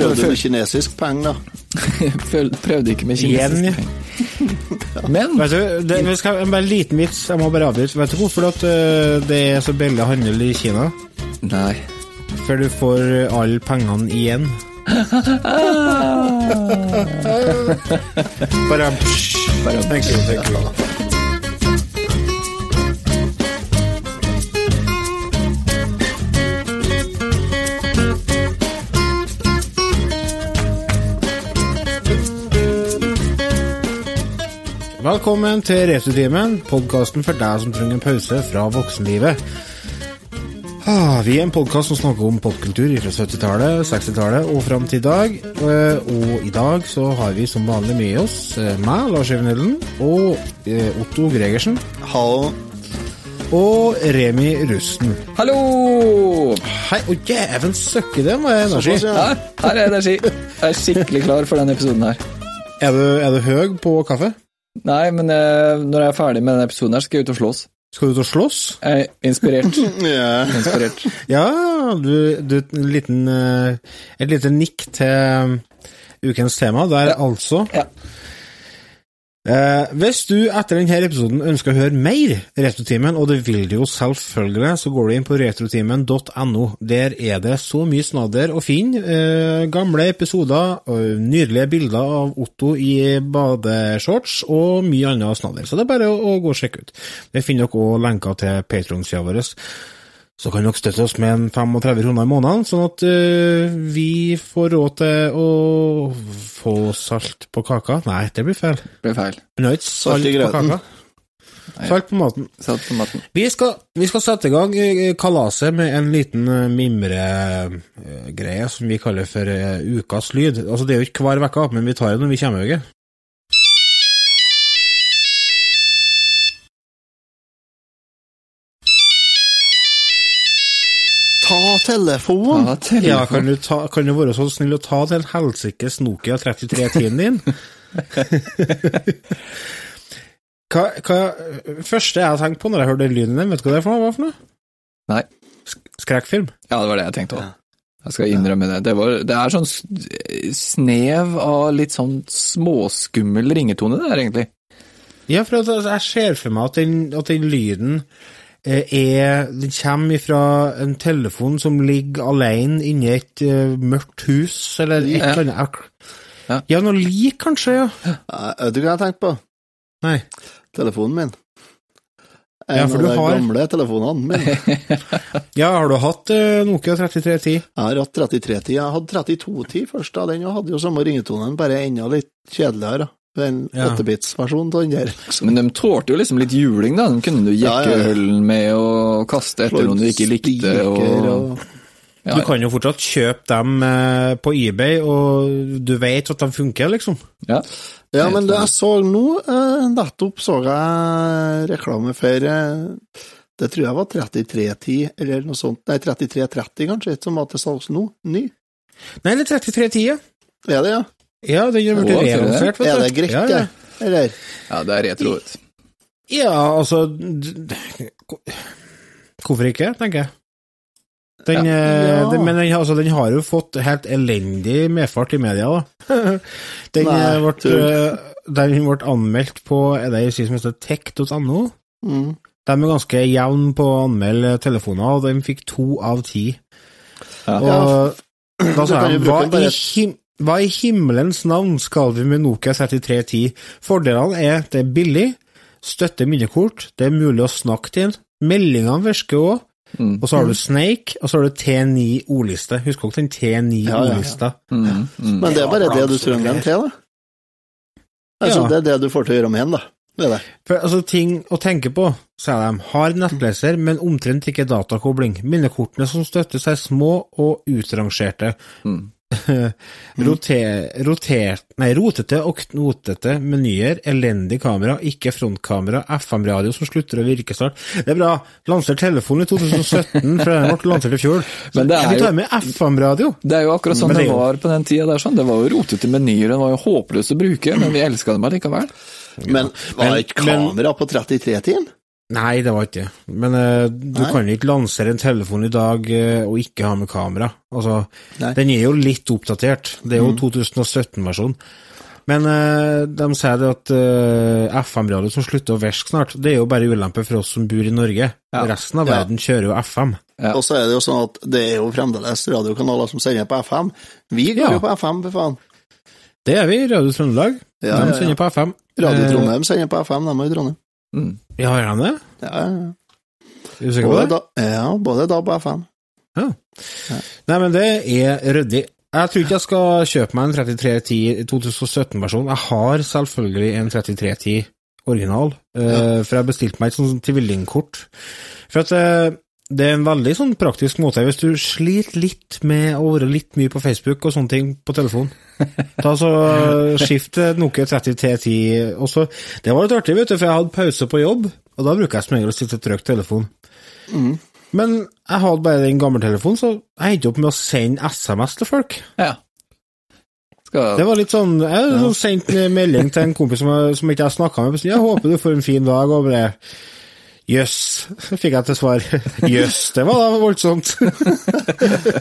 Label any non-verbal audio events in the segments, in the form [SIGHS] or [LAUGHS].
Prøvde med kinesisk peng, da? [LAUGHS] Prøvde ikke med kinesisk peng? penger. [LAUGHS] Men Vet du, det, vi skal, bare en liten vits, jeg må bare avbryte. Vet du hvorfor at, øh, det er så billig handel i Kina? Nei. For du får alle pengene igjen. [LAUGHS] Bare Bare tenker du, tenker du. Velkommen til Returtimen, podkasten for deg som trenger en pause fra voksenlivet. Ah, vi er en podkast som snakker om popkultur fra 70-tallet, 60-tallet og fram til i dag. Eh, Og i dag så har vi som vanlig med oss eh, meg, Lars Even Elden, og eh, Otto Gregersen. Hallo. Og Remi Rusten. hallo! Hei, og djeven søkke, det var energi. Ja. Her er energi. Jeg er skikkelig klar for denne episoden her. Er du, er du høy på kaffe? Nei, men eh, når jeg er ferdig med denne episoden her, skal jeg ut og slåss. Skal du ut og slåss? Jeg er inspirert. [LAUGHS] Ja. inspirert. Ja, du, du en liten, eh, et lite nikk til ukens tema. Der altså Ja. Eh, hvis du etter denne episoden ønsker å høre mer Retrotimen, og det vil du jo selvfølgelig, så går du inn på retrotimen.no. Der er det så mye snadder å finne. Eh, gamle episoder, og nydelige bilder av Otto i badeshorts, og mye annet snadder. Så det er bare å, å gå og sjekke ut. Der finner dere også lenker til Patron-sida vår. Så kan dere støtte oss med en 35 kroner i måneden, sånn at uh, vi får råd til å få salt på kaka. Nei, det blir feil. Det blir feil. Men det er ikke Salt salt i på grøten. kaka. Salt på maten. Salt på maten. Vi skal, vi skal sette i gang eh, kalaset med en liten eh, mimregreie som vi kaller for ukas lyd. Altså, det er jo ikke hver uke, men vi tar det når vi kommer i øyet. Ta! Telefon. Ja, kan du, ta, kan du være så snill å ta den helsikes Nokia 3310-en din? [LAUGHS] hva, hva første jeg har tenkt på når jeg hørte den lyden din, vet du hva det var for noe? Nei. Skrekkfilm. Ja, det var det jeg tenkte òg. Jeg skal innrømme det. Det, var, det er sånn snev av litt sånn småskummel ringetone, det der, egentlig. Ja, for jeg ser for meg at den, at den lyden er Den kommer fra en telefon som ligger alene inni et uh, mørkt hus, eller et Ja. eller annet. Ja. Ja, noe lik, kanskje, ja. Vet du hva jeg har tenkt på? Nei. Telefonen min. En Ja, for av de har- gamle telefonene mine. [LAUGHS] Ja, har du hatt uh, Nokia 3310? Jeg har hatt 3310. Jeg hadde 3210 først, da. Den hadde jo samme ringetonen, bare enda litt kjedeligere. En Ja. 8-bits-versjon av den der. Men de tålte jo liksom litt juling, da. De kunne du jekke ja, ja. høllen med og kaste etter noen du ikke likte. Og... og Ja, Du kan jo fortsatt kjøpe dem eh, på eBay, og du vet at de funker, liksom. ja. Ja, men det jeg så nå, eh, nettopp så jeg reklame for eh, Det tror jeg var 3310, eller noe sånt. Nei, 3330 kanskje, som var til salgs nå. Ny. Nei, det er 3310, ja. Er det, ja? Ja, den har blitt du vet du. Er det greit, ja, ja. det? Eller? ja, det er retro. vet. Ja, altså Hvorfor ikke, tenker jeg. Den, Ja. eh, Ja. den, men den, altså, den har jo fått helt elendig medfart i media, da. [LAUGHS] den, Nei, eh, ble, eh, den ble anmeldt på er det som heter tech.no. Mm. De er ganske jevne på å anmelde telefoner, og de fikk to av ti. Ja. Og da sa jeg hva i, him hva i himmelens navn skal vi med Nokia 3310? Fordelene er det er billig, støtter minnekort, det er mulig å snakke til en, meldingene virker òg, Mm. og så har du Snake, og så har du T9 ordliste. Husker dere den T9 Ja, ja, ja. Mm. Mm. Men det er bare det du trenger den til, da. Altså, Ja. det er det du får til å gjøre med den, da. Det er det. For altså, ting å tenke på, sier de, har nettleser, men omtrent ikke datakobling. Minnekortene som støttes er små og utrangerte. Mm. [LAUGHS] Roter, roter, nei, rotete og knotete menyer, elendig kamera, ikke frontkamera, FM-radio som slutter å virke snart. Det er bra. Lanser telefonen i 2017, [LAUGHS] for den ble lansert i fjor. Men det er vi jo- tar med FM-radio. Det er jo akkurat sånn det var på den tida der. sånn. Det var jo rotete menyer, det var jo håpløs å bruke, men vi elska dem allikevel. Men var Men- det ikke men- kamera på 33-tiden? Nei, det var ikke det. Men uh, du Nei. kan ikke lansere en telefon i dag uh, og ikke ha med kamera. Altså, Nei. den er jo litt oppdatert. Det er jo 2017-versjon. Men uh, de sier det at FM-radio som slutter å virke snart, det er jo bare ulempe for oss som bor i Norge. Ja. Resten av Ja. verden kjører jo FM. Ja. Og så er det jo sånn at det er jo fremdeles radiokanaler som sender på FM. Vi går jo på FM, for faen. Det er vi, Radio Trøndelag. De sender på FM. Radio Trondheim sender på FM, de er i Trondheim. Mm. Ja, gjør han det? Ja, ja, ja. Er du sikker på det? da, ja, både DAB og FM. Nei, men det er ryddig. Jeg tror ikke jeg skal kjøpe meg en 3310 2017-versjon. Jeg har selvfølgelig en 3310 original, eh, for jeg bestilte meg et sånt tvillingkort. For at eh, det er en veldig sånn praktisk måte. Hvis du sliter litt med å være litt mye på Facebook og sånne ting på telefon, [LAUGHS] ta så skift til Nokia 3310. Og så, det var litt artig, vet du, for jeg hadde pause på jobb, og da bruker jeg som regel å sitte og trykke telefon. Mm. Men jeg hadde bare den gamle telefonen, så jeg endte opp med å sende SMS til folk. ja. Skal, Det var litt sånn Jeg ja. sendt melding til en kompis som, som ikke jeg snakka med. Jeg håper du får en fin dag, og bare Jøss, fikk jeg til svar. [LAUGHS] Jøss, det var da voldsomt. [LAUGHS]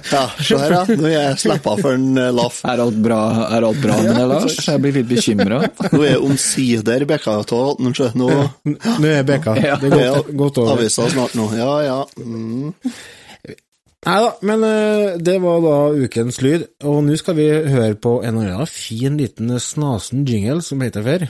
Ja, se her, ja. Nå er jeg slippa for en eh, laff. er alt bra, er alt bra med deg, Lars? Jeg blir litt bekymra. [LAUGHS] Nå er omsider bekka av nå. Nå Nå er bekka. Ja. Det er godt, godt over. avisa snart nå. Ja, ja. Mm. Nei da, men eh, det var da ukens lyd, og nå skal vi høre på en annen fin liten snasen jingle som heter før.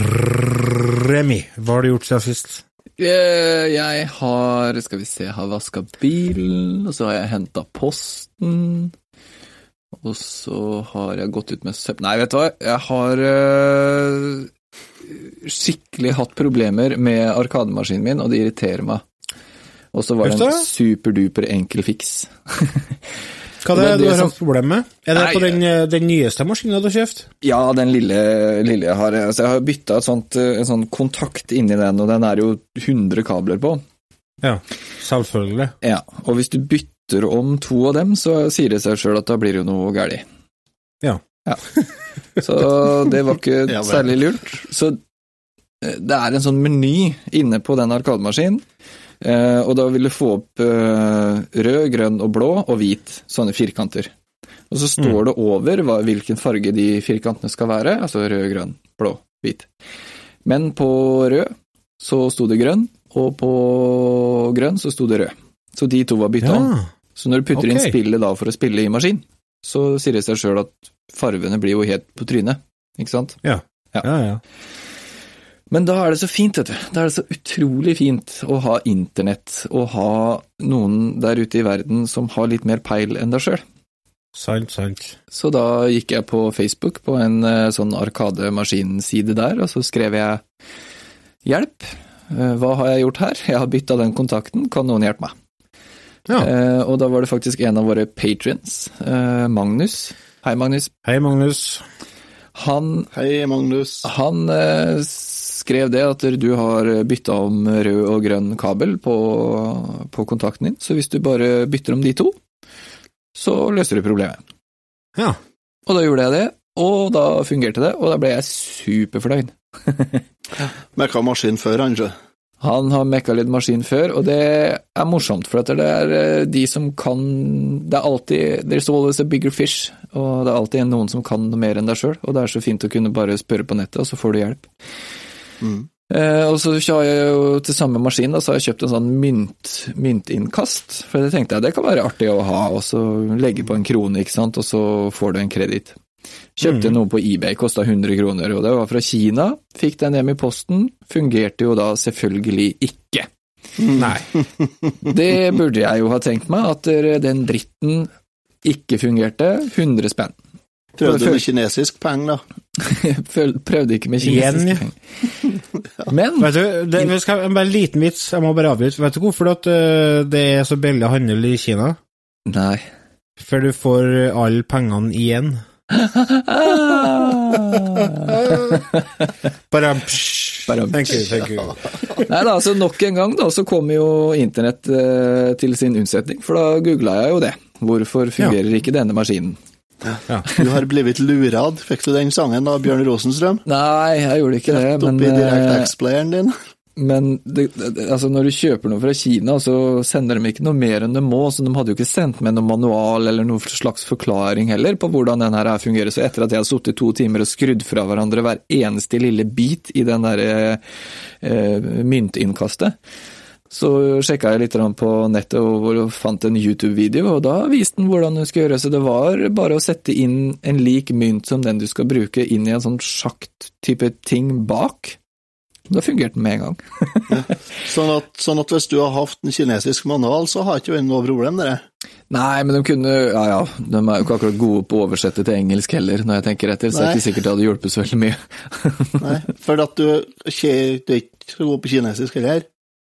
Remi, hva har du gjort siden sist? Eh, Jeg har Skal vi se, jeg har vaska bilen, og så har jeg henta posten. Og så har jeg gått ut med søppel Nei, vet du hva, jeg har uh, skikkelig hatt problemer med arkademaskinen min, og det irriterer meg. Og så var det en superduper enkel fiks. [LAUGHS] Hva er det du har som- hatt problem med? Er det Nei, på den, eh, den nyeste maskinen du har kjøpt? Ja, den lille, lille jeg har Så Jeg har bytta et sånt, eh, en sånn kontakt inni den, og den er jo 100 kabler på. Ja, selvfølgelig. Ja, og hvis du bytter om to av dem, så sier det seg sjøl at da blir det jo noe galt. Ja. Så det var ikke [LAUGHS] Ja, særlig lurt. Så eh, det er en sånn meny inne på den arkademaskinen, eh, og da vil du få opp eh, rød, grønn og blå og hvit, sånne firkanter. Og så står det over hva, hvilken farge de firkantene skal være, altså rød, grønn, blå, hvit. Men på rød så sto det grønn, og på grønn så sto det rød. Så de to var bytta om. Så når du putter inn spillet da for å spille i maskin, så sier det seg sjøl at farvene blir jo helt på trynet, ikke sant? Ja, Ja, ja. Men da er det så fint, vet du. Da er det så utrolig fint å ha internett, og ha noen der ute i verden som har litt mer peil enn deg sjøl. Sant, sant. Så da gikk jeg på Facebook, på en sånn arkademaskin-side der, og så skrev jeg hjelp. Eh, Hva har jeg gjort her? Jeg har bytta den kontakten, kan noen hjelpe meg? Ja. Eh, og da var det faktisk en av våre patrions, eh, Magnus. Hei, Magnus. Hei, Magnus. Han, Hei, Magnus. han eh, skrev det at du har bytta om rød og grønn kabel på, på kontakten din, så hvis du bare bytter om de to, så løser du problemet. Ja. Og da gjorde jeg det, og da fungerte det, og da ble jeg superfornøyd. Mekka maskin før, han, ikke? Han har mekka litt maskin før, og det er morsomt, for at det er eh, de som kan Det er alltid There's always a bigger fish, og det er alltid noen som kan noe mer enn deg sjøl, og det er så fint å kunne bare spørre på nettet, og så får du hjelp. Mm. Eh, og så har jeg jo til samme maskin, da, så har jeg kjøpt en sånn mynt, myntinnkast, for det tenkte jeg det kan være artig å ha, og så legge på en krone, ikke sant, og så får du en kreditt. Kjøpte Mm. noe på eBay, kosta 100 kroner, og det var fra Kina. Fikk den hjem i posten. Fungerte jo da selvfølgelig ikke. Nei. [LAUGHS] Det burde jeg jo ha tenkt meg, at den dritten ikke fungerte. 100 spenn. Prøvde du med kinesisk penger, da? [LAUGHS] Prøvde ikke med kinesisk peng. [LAUGHS] ja. Men Vet du, det, vi skal, bare en liten vits, jeg må bare avbryte. Vet du hvorfor at, øh, det er så billig handel i Kina? Nei. For du får alle pengene igjen. [LAUGHS] Bare Thank you, thank you. Nei da, altså nok en gang da, så kom jo internett eh, til sin unnsetning, for da googla jeg jo det. Hvorfor fungerer ikke denne maskinen? Du har blitt lurad. Fikk du den sangen av Bjørn Rosenstrøm? Nei, jeg gjorde ikke det, Rett men, oppi eh, DirectX-playeren din? men det, altså når du kjøper noe fra Kina, så sender de ikke noe mer enn de må, så de hadde jo ikke sendt med noen manual eller noen slags forklaring heller på hvordan den her fungerer. Så etter at jeg har sittet to timer og skrudd fra hverandre hver eneste lille bit i den der eh, myntinnkastet, så sjekka jeg litt på nettet og fant en YouTube-video, og da viste den hvordan du skal gjøre. Så det var bare å sette inn en lik mynt som den du skal bruke, inn i en sånn sjakt-type ting bak. Da fungerte den med en gang. [LAUGHS] Sånn at, sånn at hvis du har hatt en kinesisk manual, så har ikke vært noe problem det. Nei, men de kunne Ja ja, de er jo ikke akkurat gode på å oversette til engelsk heller, når jeg tenker etter, så det er ikke sikkert det hadde hjulpet så veldig mye. Nei, for at du, du er ikke god på kinesisk heller.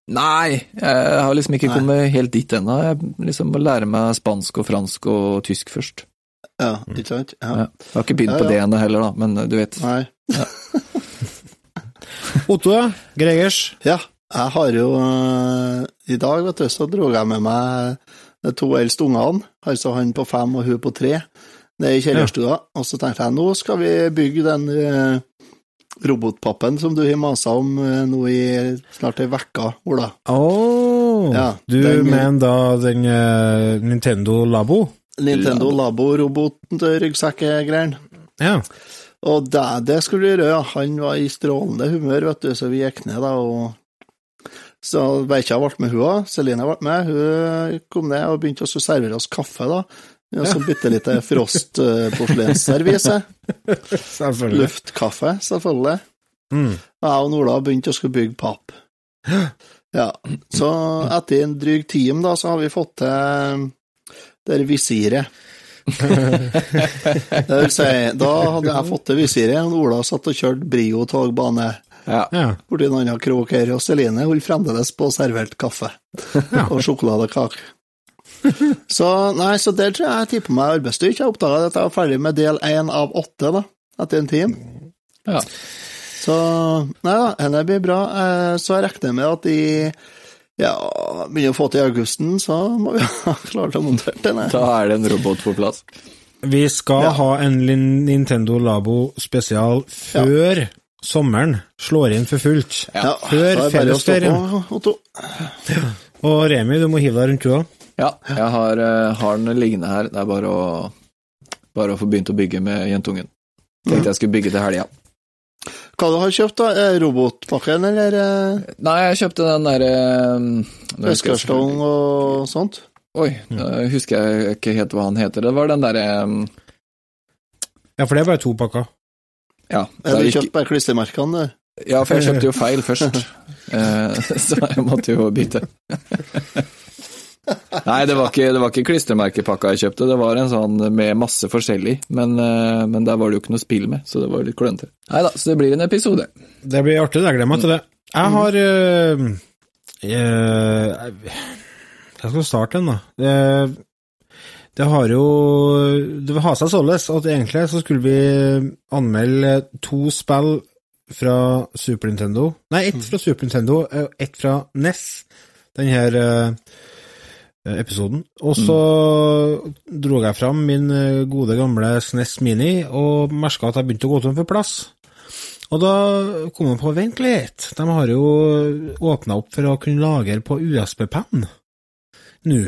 Nei, jeg har liksom ikke Nei. kommet helt dit ennå. Jeg liksom må lære meg spansk og fransk og tysk først. Ja, ikke sant? Ja. Ja. Jeg har ikke begynt Ja, på det ennå heller, da, men du vet. Nei. [LAUGHS] Otto, ja. Gregers? Ja, jeg har jo eh, I dag, vet du, så dro jeg med meg de to eldste ungene, altså han på fem og hun på tre, ned i kjellerstua, og så tenkte jeg nå skal vi bygge den eh, robotpappen som du har masa om eh, nå i snart ei uke, Ola. Oh, Ja, du den- mener da den uh, Nintendo Labo? Nintendo Labo-roboten til ryggsekkgreiene. Ja. Og det, det skulle du gjøre, ja. Han var i strålende humør, vet du, så vi gikk ned da, og så Beikja ble med hun òg, Celine ble med. Hun kom ned og begynte å servere oss kaffe, da. Ja, så bitte lite Frost-porselensservise. Selvfølgelig. Luftkaffe, selvfølgelig. Mm. Jeg og Ola begynte å skulle bygge papp. Ja, så etter en dryg time, da, så har vi fått til det der visiret. Det vil si, da hadde jeg fått til visiret, og Ola satt og kjørte Brio-togbane Ja. Ja. borti en annen krok her, og Celine holdt fremdeles på servert kaffe og sjokoladekake. [LAUGHS] Så nei, så der tror jeg jeg tipper meg arbeidsstyrke. Jeg oppdaga at jeg var ferdig med del én av åtte da, etter en time. ja. Så nei da, dette blir bra. Eh, Så jeg regner med at i ja, begynner å få til augusten, så må vi [LAUGHS] ha klart å montere den. Da er det en robot på plass. Vi skal Ja. ha en Nintendo Labo spesial før sommeren slår inn for fullt. Ja, Før er fellesferien. Og Remi, du må hive deg rundt du òg. Ja, jeg har, eh, har den liggende her. Det er bare å, bare å få begynt å bygge med jentungen. Tenkte jeg skulle bygge til helga. Hva du har kjøpt, da? Er Robotpakken, eller eh, Nei, jeg kjøpte den derre Øskarstong og sånt? Oi, da husker jeg ikke helt hva han heter. Det var den derre Ja, for det er bare to pakker. Ja, Er du kjøpt bare klistremerkene, du? ja, for jeg kjøpte jo feil først. [LAUGHS] Eh, [LAUGHS] Så jeg måtte jo bytte. Nei, det var ikke, det ikke klistremerkepakka jeg kjøpte, det var en sånn med masse forskjellig, men, eh, men der var det jo ikke noe spill med, så det var litt klønete. Nei da, så det blir en episode. Det blir artig, jeg gleder meg til det. Jeg har øh, øh, Jeg skal starte den, da. Det, det har jo Det har seg således at egentlig så skulle vi anmelde to spill fra Super Nintendo. Nei, ett fra Super Nintendo og ett fra NES. Den her øh, episoden. Og så dro jeg fram min øh, gode gamle SNES Mini og merka at jeg begynte å gå tom for plass. Og da kom jeg på vent litt, de har jo åpna opp for å kunne lagre på USB-penn nå.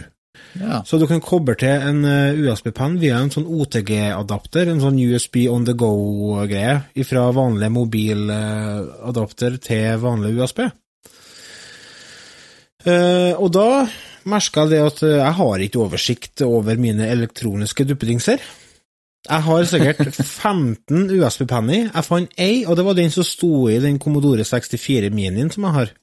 Ja. Så du kan koble til en eh, USB-penn via en sånn OTG-adapter, en sånn USB on the go-greie, fra vanlig mobiladapter til vanlig USB. Eh, og da merka jeg det at eh, jeg har ikke oversikt over mine elektroniske duppedingser. Jeg har sikkert [LAUGHS] 15 USB-penner. Jeg fant ei, og det var den som sto i den Commodore 64 Minien som jeg har.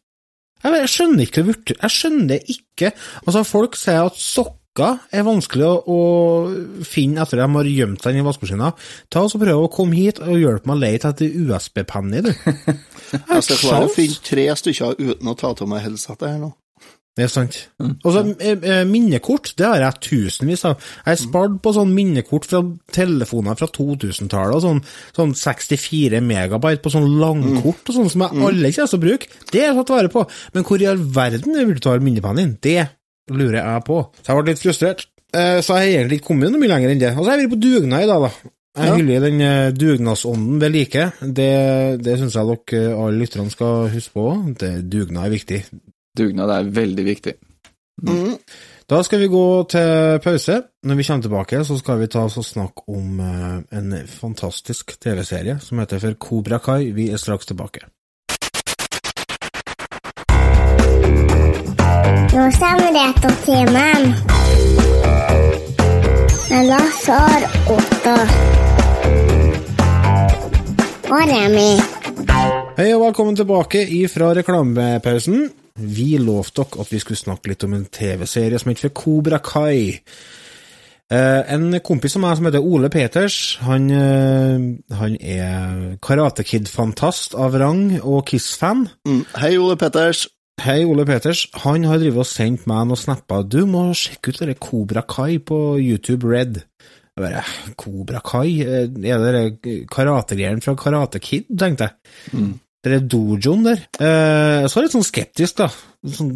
Jeg, jeg skjønner ikke det Jeg skjønner ikke Altså, folk sier at sokker er vanskelig å, å finne etter at de har gjemt seg i vaskemaskina, ta og så prøv å komme hit og hjelpe meg å lete etter USB-penner, du. [LAUGHS] Jeg skal klare å finne tre stykker uten å ta av meg headsetet her nå. Det er sant. Og så eh, eh, minnekort, det har jeg tusenvis av. Jeg har spart på sånn minnekort fra telefoner fra 2000-tallet, og sånn, sånn 64 megabyte på sånn langkort og sånn som jeg alle kommer til å bruke. Det har jeg tatt vare på. Men hvor i all verden vil du ta minnepennen din? Det lurer jeg på. Så jeg ble litt frustrert. Eh, Så jeg har egentlig ikke kommet noe mye lenger enn det. Og så har jeg vært på dugnad i dag, da. Jeg hyller den dugnadsånden ved like. Det, det syns jeg dere alle lytterne skal huske på. Det, dugnad er viktig. Dugnad er veldig viktig. Mm. Da skal vi gå til pause. Når vi kommer tilbake, så skal vi ta oss og snakke om eh, en fantastisk TV-serie som heter for Kobra Kai. Vi er straks tilbake. Nå kommer Retrotimen. Med Lasse og Otto. Og Remi. Hei og velkommen tilbake ifra reklamepausen. Vi lovte dere at vi skulle snakke litt om en TV-serie som heter Kobra Kai. Eh, en kompis av meg som heter Ole Peters, han, eh, han er Karate Kid-fantast av rang og Kiss-fan. Mm. Hei, Ole Peters. Hei, Ole Peters. Han har drivet og sendt meg noen snapper. Du må sjekke ut det Kobra Kai på YouTube Red. Jeg bare, Kobra Kai? Eh, Er det karategreiene fra Karate Kid, tenkte jeg. Det er dojoen der. Eh, så er jeg litt sånn skeptisk, da. Sånn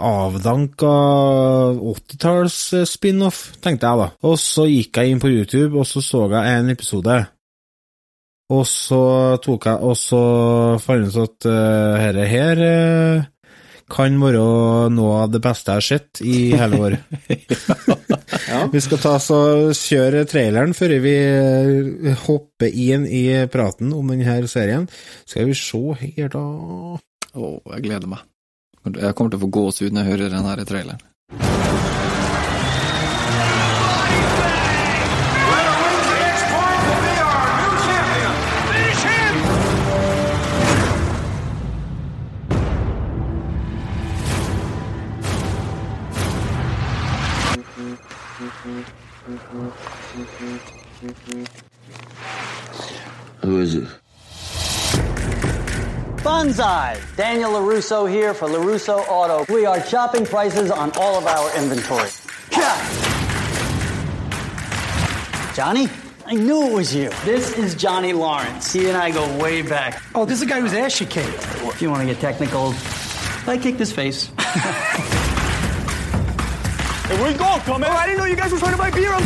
avdanka 80-talls-spin-off, tenkte jeg da. Og så gikk jeg inn på YouTube, og så så jeg en episode. Og så tok jeg, og så fant jeg ut at uh, herre her eh, kan være noe av det beste jeg har sett i hele år. [LAUGHS] Vi skal ta og kjøre traileren før vi eh, hopper inn i praten om denne serien. Skal vi se her, da Å, jeg gleder meg. Jeg kommer til å få gåsehud når jeg hører denne traileren. Is it? Banzai! Daniel LaRusso here for LaRusso Auto. We are chopping prices on all of our inventory. Johnny? I knew it was you. This is Johnny Lawrence. He and I go way back. Oh, this is the guy whose ass you kicked. If you want to get technical, I kicked his face. [LAUGHS] Hey, where you going, come Oh, I didn't know you guys were trying to buy beer. [LAUGHS] I'm.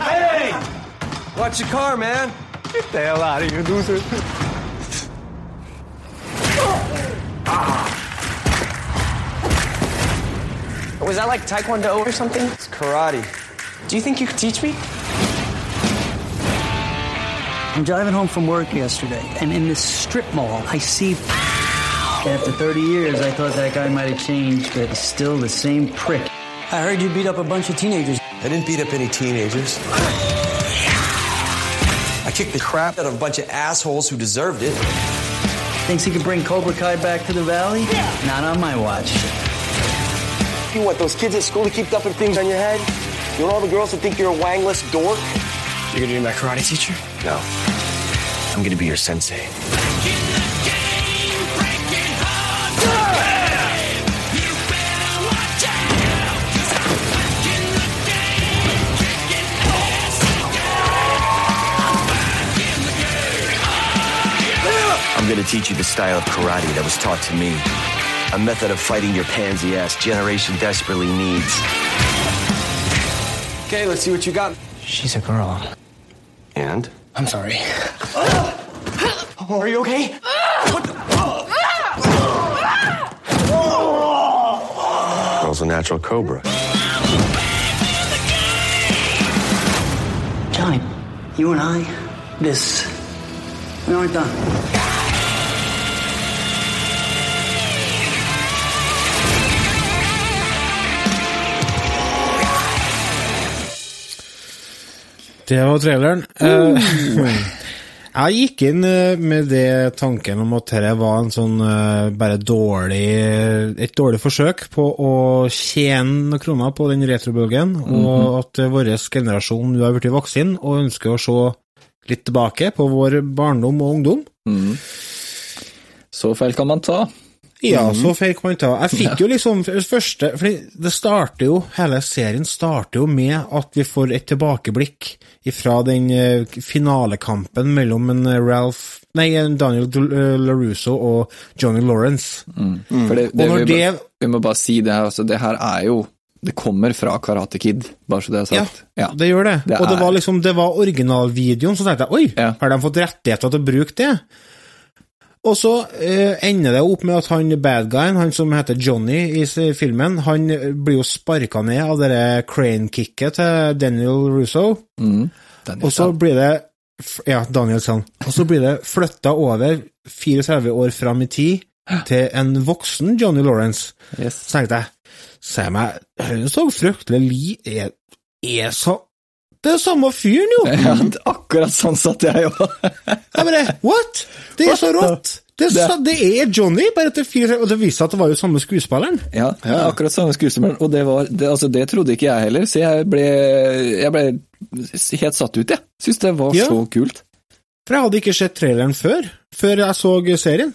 hey! Watch your car, man. Get the hell out of here, loser. [LAUGHS] Was that like Taekwondo or something? It's karate. Do you think you could teach me? I'm driving home from work yesterday, and in this strip mall, I see. [LAUGHS] After 30 years, I thought that guy might have changed, but he's still the same prick. I heard you beat up a bunch of teenagers. I didn't beat up any teenagers. I kicked the crap out of a bunch of assholes who deserved it. Thinks he could bring Cobra Kai back to the valley? Yeah. Not on my watch. You want those kids at school to keep dumping things on your head? You want all the girls to think you're a wangless dork? You're gonna be my karate teacher? No. I'm gonna be your sensei. I'm gonna teach you the style of karate that was taught to me. A method of fighting your pansy ass generation desperately needs. Okay, let's see what you got. She's a girl. And? I'm sorry. Are you okay? Girl's a natural cobra. Johnny, you and I, this, we aren't done. Det var traileren. Uh. [LAUGHS] Jeg gikk inn eh, med det tanken om at dette var en sånn eh, bare dårlig et dårlig forsøk på å tjene noen kroner på den retrobølgen, og at eh, vår generasjon nå har blitt voksen og ønsker å se litt tilbake på vår barndom og ungdom. Mm. Så feil kan man ta. Ja, så feil kan man ta. Jeg fikk jo liksom det første For det starter jo, hele serien starter jo med at vi får et tilbakeblikk fra den eh, finalekampen mellom en eh, Ralph Nei, Daniel eh, LaRusso og Johnny Lawrence. For det, Og det, når vi, det vi må bare si det her, altså, det her er jo Det kommer fra Karate Kid, bare så det er sagt. Ja. det gjør det. Det og det var liksom, det var originalvideoen, så tenkte jeg oi, Ja. har de fått rettigheter til å bruke det? Og så eh, ender det opp med at han bad guyen, han som heter Johnny i filmen, han eh, blir jo sparka ned av det crane-kicket til Daniel Russo, Mm. Og så blir det Ja, Daniel Sand. Og så blir det flytta over 34 år fram i tid til en voksen Johnny Lawrence. yes. Så tenkte jeg, se meg, han så fryktelig li... Er, er så Det er samme fyren, jo! Ja, akkurat sånn satt jeg òg. Jeg bare, what? Det er så rått! Det så, det er Johnny, bare etter fire Og det viste seg at det var jo samme skuespilleren. Ja, akkurat samme skuespilleren, Og det, var, det, altså, det trodde ikke jeg heller, så jeg ble, jeg ble helt satt ut, jeg. Syns det var Ja. så kult. For jeg hadde ikke sett traileren før, før jeg så serien.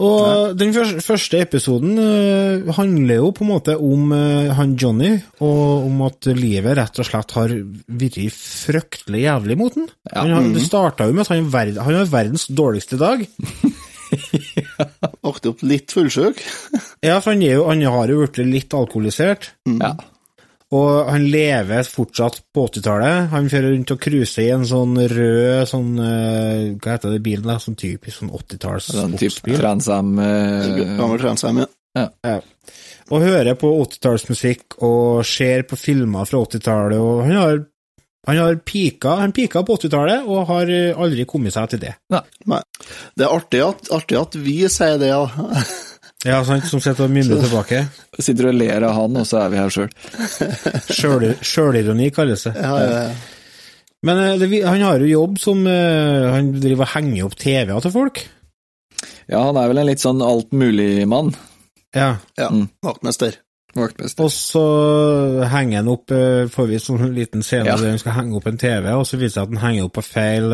Nei. Og den første, episoden øh, handler jo på en måte om øh, han Johnny, og om at livet rett og slett har vært fryktelig jævlig mot han. Ja. han har, det starta jo med at han, er verd, han har verdens dårligste dag. [LAUGHS] Våkne opp litt fullsjuk. Ja, for han, er jo, han har jo blitt litt alkoholisert. Ja. Og han lever fortsatt på 80-tallet. Han kjører rundt og cruiser i en sånn rød sånn eh, Hva heter det bilen? da? Sånn typisk sånn 80-talls Sånn sportsbil. Transam eh, Gammel Transam, ja. Ja. Og hører på 80-tallsmusikk og ser på filmer fra 80-tallet. Og han har, han har pika, han pika på 80-tallet og har eh, aldri kommet seg til det. Nei. Det er artig at, artig at vi sier det, ja. [LAUGHS] Ja, sant, som sitter og mimrer tilbake. Sitter og ler av han, og så er vi her sjøl. [LAUGHS] Sjøl- Sjølironi kalles det. ja, ja, ja. Men eh, det, han har jo jobb som eh, Han driver og henger opp TV-er til folk. Ja, han er vel en litt sånn altmulig-mann. Ja. ja. Mm. Vaktmester. Vaktmester. Og så henger han opp, eh, får vi sånn liten scene Ja. der han skal henge opp en TV, og så viser det seg at han henger opp på feil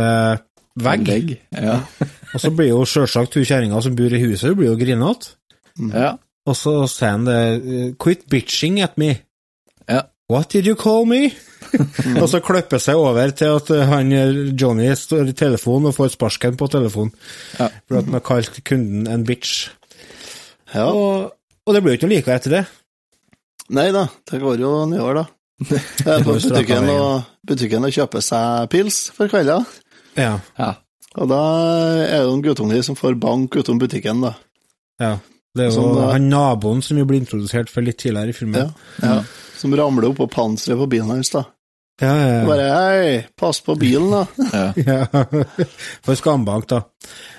vegg. vegg. Ja. [LAUGHS] Og så blir jo sjølsagt hun kjerringa som bor i huset, hun blir jo grinete. Ja. Og så sier han det eh, Quit bitching at me. Ja. What did you call me? [LAUGHS] og så klipper seg over til at eh, han eh, Johnny står i telefonen og får sparken på telefonen. Ja. For at han har kalt kunden en bitch. Ja. Og, og det blir jo ikke noe likere etter det. Nei da, det går jo nedover, da. [LAUGHS] Det er på butikken og, butikken og kjøper seg pils for kvelda. Ja. ja. Og da er det noen guttunge som får bank utom butikken, da. ja. Det er jo som, han naboen som jo ble introdusert for litt tidligere i filmen. Ja. ja. Som ramler opp på panseret på bilen hans, da. Ja, ja, ja. Bare hei, pass på bilen, da. [LAUGHS] [LAUGHS] ja. Ja, for skambank, da.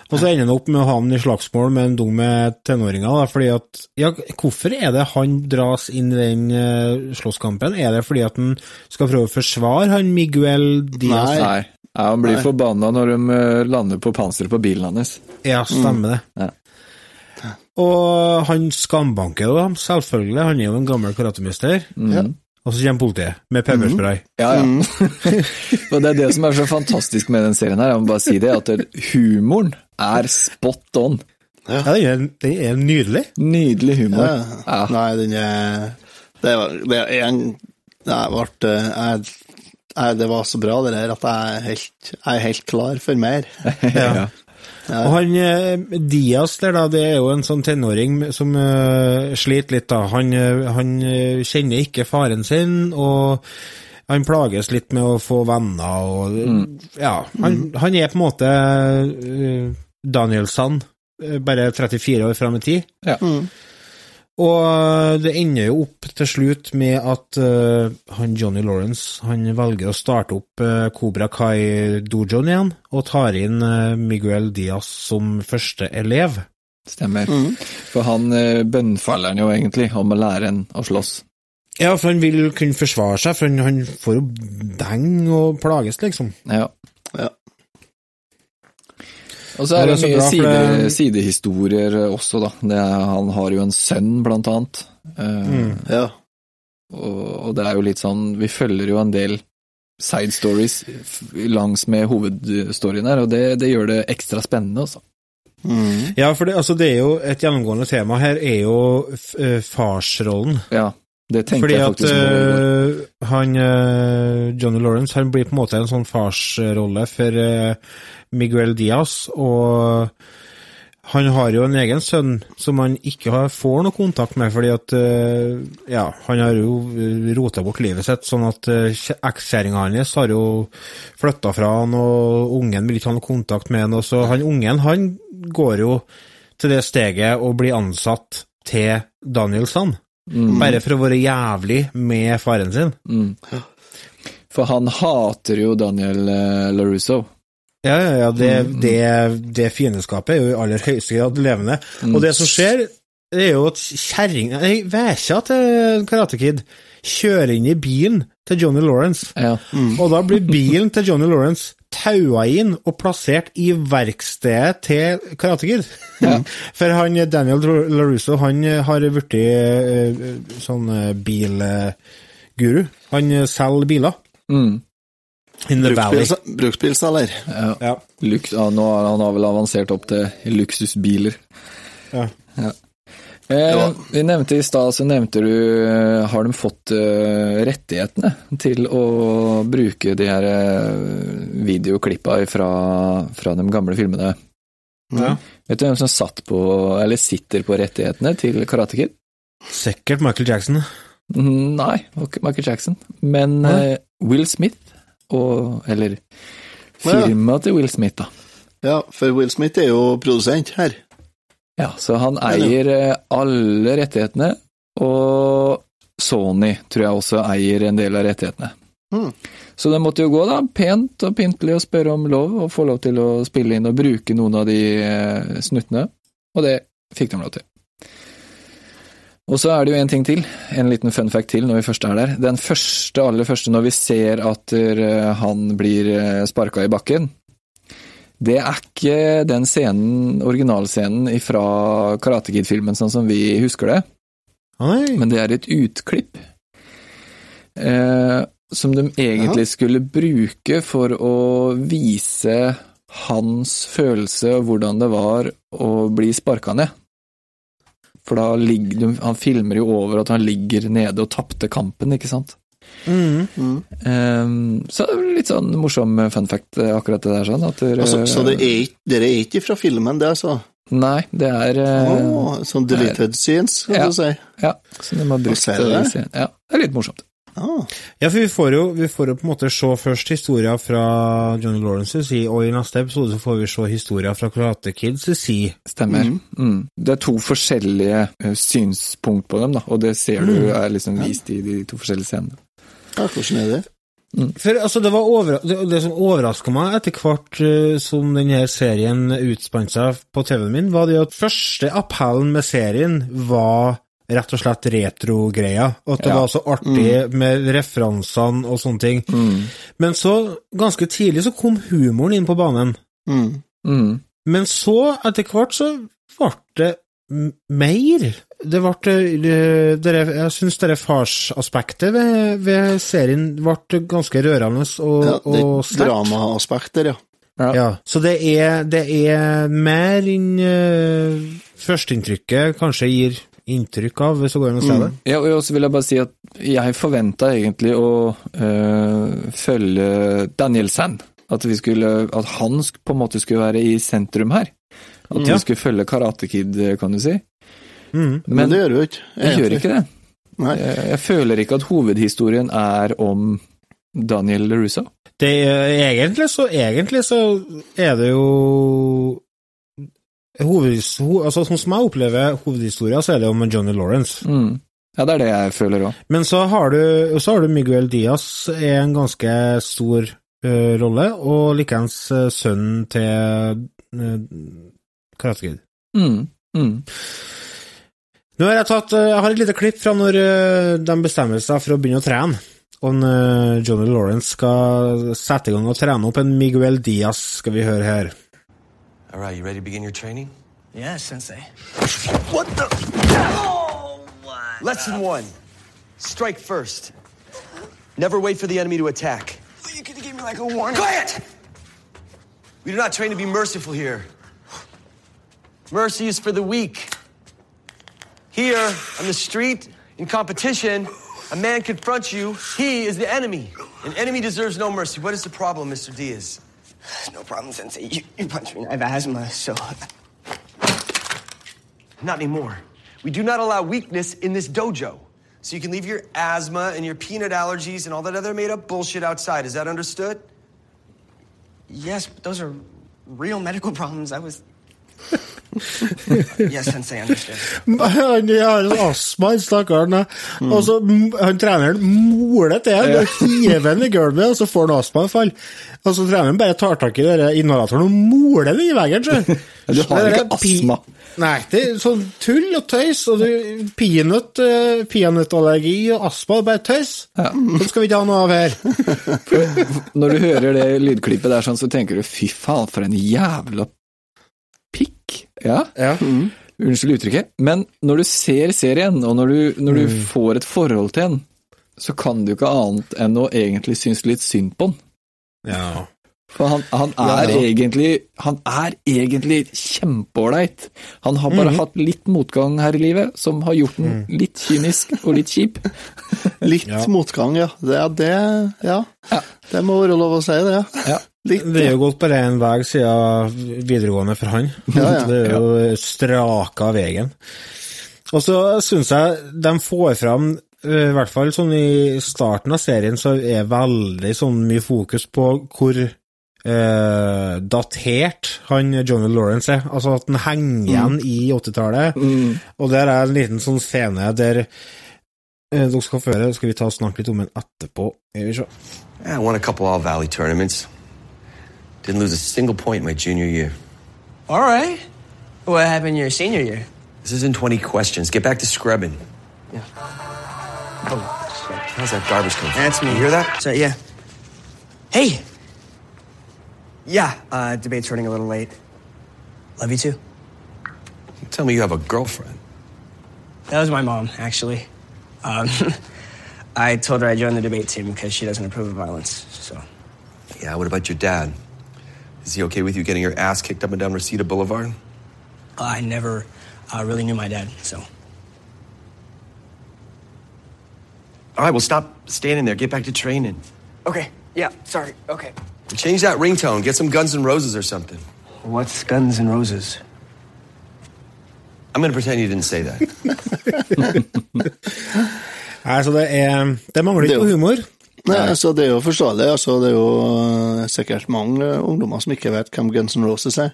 Og så ender han opp med å havne i slagsmål med en dum med tenåringer, da, fordi at Ja, hvorfor er det han dras inn i den uh, slåsskampen? Er det fordi at han skal prøve å forsvare han Miguel Diaz? Nei. Nei. Ja, han blir Nei. forbanna når de eh, lander på panseret på bilen hans. Ja, stemmer det. Ja. Og han skambanker jo dem, selvfølgelig. Han er jo en gammel karatemester. Ja. Og så kommer politiet med pepperspray. Ja, ja. [LAUGHS] og det er det som er så fantastisk med den serien her, jeg må bare si det, at humoren er spot on. Ja, den er, den er nydelig. Nydelig humor. Ja. Ja. Nei, den er Det, var, det er en Jeg ble jeg, jeg, Det var så bra, det der, at jeg er helt, jeg er helt klar for mer. [LAUGHS] Ja. Og han Dias der, da, det er jo en sånn tenåring som uh, sliter litt, da. Han, eh, han eh, kjenner ikke faren sin, og han plages litt med å få venner, og Ja, han, han er på en måte uh, Danielsson, eh, bare 34 år fram i tid. Ja. Og eh, det ender jo opp til slutt med at uh, han Johnny Lawrence han velger å starte opp uh, Cobra Kai-dojoen igjen, og tar inn uh, Miguel Diaz som første elev. Stemmer. For han uh, bønnfaller han jo egentlig om å lære en å slåss. Ja, for han vil kunne forsvare seg, for han, han får jo deng og plages, liksom. Ja. Og så er det det er mye bra, side, det- sidehistorier også, da. Det er, han har jo en sønn, blant annet. Mm. Uh, Ja. og, og det er jo litt sånn Vi følger jo en del side stories langs med hovedstoryen her, og det, det gjør det ekstra spennende, altså. Mm. Ja, for det, altså, det er jo et gjennomgående tema her, er jo eh, farsrollen. Ja, det tenkte Fordi jeg at faktisk på. øh, han øh, Johnny Lawrence han blir på en måte en sånn farsrolle for øh, Miguel Diaz, og han har jo en egen sønn som han ikke har, får noe kontakt med, fordi at ja, han har jo rota bort livet sitt, sånn at ekskjæringa hans har jo flytta fra han, og ungen vil ikke ha noe kontakt med han, og så han ungen han går jo til det steget å bli ansatt til Danielson. Mm, Bare for å være jævlig med faren sin. mm. For han hater jo Daniel eh, LaRusso. Ja, ja, ja, det, Mm, det, det fiendskapet er jo i aller høyeste grad levende. Mm. Og det som skjer, det er jo at kjerringa Nei, vekja til Karate Kid kjører inn i bilen til Johnny Lawrence, Ja. og da blir bilen til Johnny Lawrence taua inn og plassert i verkstedet til Karate Kid. [LAUGHS] For han Daniel LaRusso, han har blitt eh, sånn eh, bilguru. Han selger biler. Mm. In the valley. Bruksbilselger. ja. Ja. Lux, ja, nå har han har vel avansert opp til luksusbiler. Ja. Ja. Eh, Vi nevnte i stad, så nevnte du eh, Har de fått eh, rettighetene til å bruke de her eh, videoklippa fra, fra de gamle filmene? Ja. Vet du hvem som satt på, eller sitter på rettighetene til Karate Kid? Sikkert Michael Jackson. Nei, ikke Michael Jackson, men ja. Will Smith, og, eller Ja. firmaet til Will Smith, da. Ja, for Will Smith er jo produsent her. Ja, så han eier eh, alle rettighetene, og Sony tror jeg også eier en del av rettighetene. Mm. Så det måtte jo gå da, pent og pyntelig og spørre om lov, og få lov til å spille inn og bruke noen av de eh, snuttene, og det fikk de lov til. Og så er det jo en ting til, en liten fun fact til når vi først er der. Den første, aller første, når vi ser at eh, han blir sparka i bakken, det er ikke den scenen, originalscenen fra Karate Kid-filmen sånn som vi husker det, Oi. men det er et utklipp eh, som de egentlig skulle bruke for å vise hans følelse og hvordan det var å bli sparka ned. For da ligger han filmer jo over at han ligger nede og tapte kampen, ikke sant. Mm. Mm. Eh, så det er litt sånn morsom fun fact, eh, akkurat det der. sånn. At dere, Altså, så det er ikke, dere er ikke fra filmen, det, altså? Nei, det er oh, sånn deleted scenes, kan Ja. du si. Ja, så de har brukt det? det. Ja, det er litt morsomt. Ah, Ja, for vi får, jo, vi får jo på en måte se først historier fra Johnny Lawrence si, og i neste episode så får vi se historier fra Karate Kids si. Stemmer. Mm. Mm. Det er to forskjellige eh, synspunkt på dem, da, og det ser du Mm. er liksom vist i de to forskjellige scenene. Ja, hvordan er det? For altså, det, over, det, det som overraska meg etter hvert uh, som denne serien utspant seg på TV-en min, var det at første appellen med serien var rett og slett retro-greia. Og at det Ja. var så artig med referansene og sånne ting. Mm. Men så, ganske tidlig, så kom humoren inn på banen. Mm. Mm. Men så, etter hvert, så ble det mer. Det ble det, det, Jeg syns det farsaspektet ved, ved serien ble ganske rørende og, Ja, det og er sterkt. Dramaaspekter, ja. Ja. Ja, så det er, det er mer enn uh, førsteinntrykket kanskje gir inntrykk av, hvis det går an å si det. Ja, og så vil jeg bare si at jeg forventa egentlig å øh, følge Danielsen. At, vi skulle, at han på en måte skulle være i sentrum her. At Ja. vi skulle følge Karate Kid, kan du si. Mm. Men, Men det gjør du ikke. jeg gjør ikke det. Nei. Jeg, jeg føler ikke at hovedhistorien er om Daniel LaRusso. Det er, egentlig, så, egentlig så er det jo hovedhis, ho, altså, Sånn som jeg opplever hovedhistoria, så er det om Johnny Lawrence. Mm. Ja, det er det jeg føler òg. Men så har du, så har du Miguel Diaz, er en ganske stor uh, rolle, og likeens uh, sønnen til uh, Karate Kid. Mm. Mm. Nå har jeg tatt eh, Jeg har et lite klipp fra når eh, de bestemmer seg for å begynne å trene. Og eh, Johnny Lawrence skal sette i gang og trene opp en Miguel Diaz, skal vi høre her. All right, you ready to begin your training? Yeah, Sensei. What the? Lesson one strike first. Never wait for the enemy to attack. You could give me like a warning. Quiet! We do not train to be merciful here. Mercy is for the weak. Here, on the street, in competition, a man confronts you. He is the enemy. An enemy deserves no mercy. What is the problem, Mr. Diaz? [SIGHS] No problem, Sensei. You, you punched me. I have asthma, so. Not anymore. We do not allow weakness in this dojo. So you can leave your asthma and your peanut allergies and all that other made up bullshit outside. Is that understood? Yes, but those are real medical [LAUGHS] problems. I was. [LAUGHS] yes, Sensei, [LAUGHS] Han har astma, stakkaren. da. Og så han treneren moler til ham og hiver han i gulvet, og så får han astmaanfall. Og så treneren bare tar tak i inhalatoren og moler den i veggen. [LAUGHS] Du har ikke astma. Nei, det er sånn tull og tøys, og du, peanøtt, eh, peanøttallergi og astma, bare tøys. så skal vi ikke ha noe av her. Når du hører det lydklippet der, sånn, så tenker du fy faen, for en jævla pikk. Ja, Mm. unnskyld uttrykket. Men når du ser serien, og når du, når du får et forhold til den, så kan du ikke annet enn å egentlig synes litt synd på den. ja. For han, han, er, Ja. Egentlig, han er egentlig kjempeålreit. Han har bare hatt litt motgang her i livet, som har gjort den litt kynisk og litt kjip. [LAUGHS] Litt Ja. motgang, ja. Det, det, ja. Ja. det må være lov å si, det. Ja. Litt, Det er jo gått bare en vei siden videregående for han. Ja, ja. Det er jo straka veien. Og så syns jeg de får fram, eh, i hvert fall sånn i starten av serien, så er veldig sånn mye fokus på hvor eh, datert han Johnny Lawrence er. Altså at han henger igjen i 80-tallet. Og der er en liten sånn scene der eh, dere skal få høre, skal vi ta og snakke litt om den etterpå. Skal vi se. Yeah, I won a couple All Valley tournaments. Didn't lose a single point my junior year. All right. What happened your senior year? This isn't 20 questions. Get back to scrubbing. Yeah. Oh, shit. How's that garbage coming from? That's me. You hear that? So, yeah. Hey! Yeah, uh, debate's running a little late. Love you too. You tell me you have a girlfriend. That was my mom, actually. Um, [LAUGHS] I told her I joined the debate team because she doesn't approve of violence, so. Yeah, what about your dad? Is he okay with you getting your ass kicked up and down Reseda Boulevard? I never uh, really knew my dad, so. All right, well, stop standing there. Get back to training. Okay, yeah, sorry, okay. Change that ringtone. Get some Guns N' Roses or something. What's Guns N' Roses? I'm going to pretend you didn't say that. [LAUGHS] Nei, så det er Det mangler Det er ikke på humor. Nei, altså, det er jo forståelig. Altså, det er jo øh, sikkert mange ungdommer som ikke vet hvem Guns N' Roses er.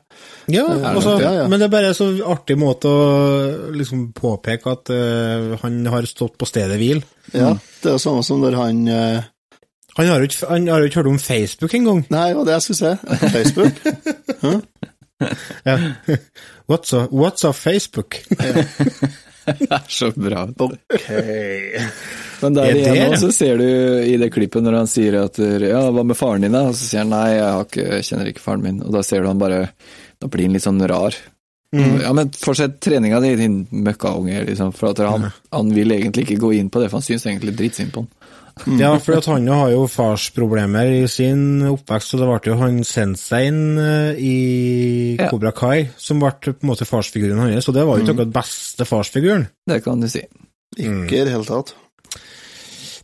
Ja, altså, ja, ja. men det er bare en så artig måte å liksom påpeke at uh, han har stått på stedet hvil. Ja, Det er jo samme som når han uh, Han har ikke, han har jo ikke hørt om Facebook engang. Nei, det var det jeg skulle si. Facebook. [LAUGHS] Ja. What's, a, what's a Facebook? [LAUGHS] Det er så bra. Ok. Men der Er igjen nå, så ser du i det klippet når han sier at ja, hva med faren din, da? Og så sier han nei, jeg, har ikke, kjenner ikke faren min. Og da ser du han bare Da blir han litt sånn rar. Ja, men fortsett treninga di, din møkkaunge, liksom. For at han, han vil egentlig ikke gå inn på det, for han syns egentlig drittsynd på han. Ja, for at han har jo farsproblemer i sin oppvekst, så det ble jo han senseien eh, i Ja. Cobra Kai som ble på en måte farsfiguren hans, og det var jo ikke akkurat beste farsfiguren. Det kan du si. Ikke i det hele tatt.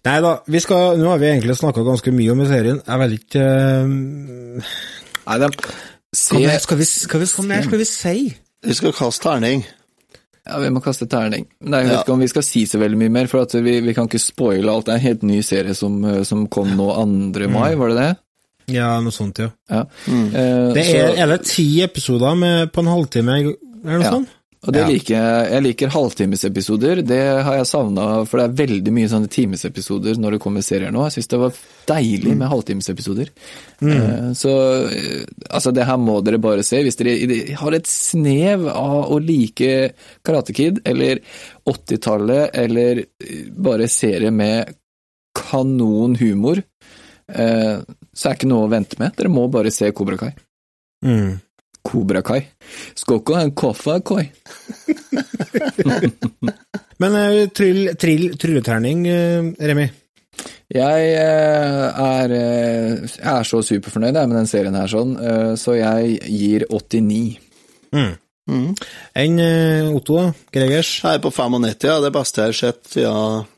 Nei da, vi skal, nå har vi egentlig snakka ganske mye om i serien. Jeg vet ikke uh... Nei, de, se, Hva mer skal vi, skal vi, skal vi si? Vi skal kaste terning. ja, vi må kaste terning. Nei, jeg vet Ja. ikke om vi skal si så veldig mye mer, for at vi, vi kan ikke spoile alt. Det er en helt ny serie som, eh, som kom nå 2. mai, var det det? Ja, noe sånt, ja. Ja. Eh, Det så- er, er det ti episoder med, på en halvtime, eller noe Ja. sånt? Og det Ja. liker jeg. Jeg liker halvtimesepisoder. Det har jeg savna, for det er veldig mye sånne timesepisoder når det kommer serier nå. Jeg syns det var deilig med halvtimesepisoder. Eh, Så eh, altså, det her må dere bare se. Hvis dere har et snev av å like Karate Kid eller 80-tallet, eller eh, bare serier med kanonhumor, eh, så er ikke noe å vente med. Dere må bare se Kobra Kai. Mm. Kobra Kai. Skal ikke ha en kaffe, Kai. [LAUGHS] Men trill, tryll, trill, trylleterning, eh, Remi. Jeg eh, er, eh, jeg er så superfornøyd med den serien her, sånn, eh, så jeg gir 89. Enn eh, Otto, da? Gregers? Jeg er på 95, ja. Det beste jeg har sett siden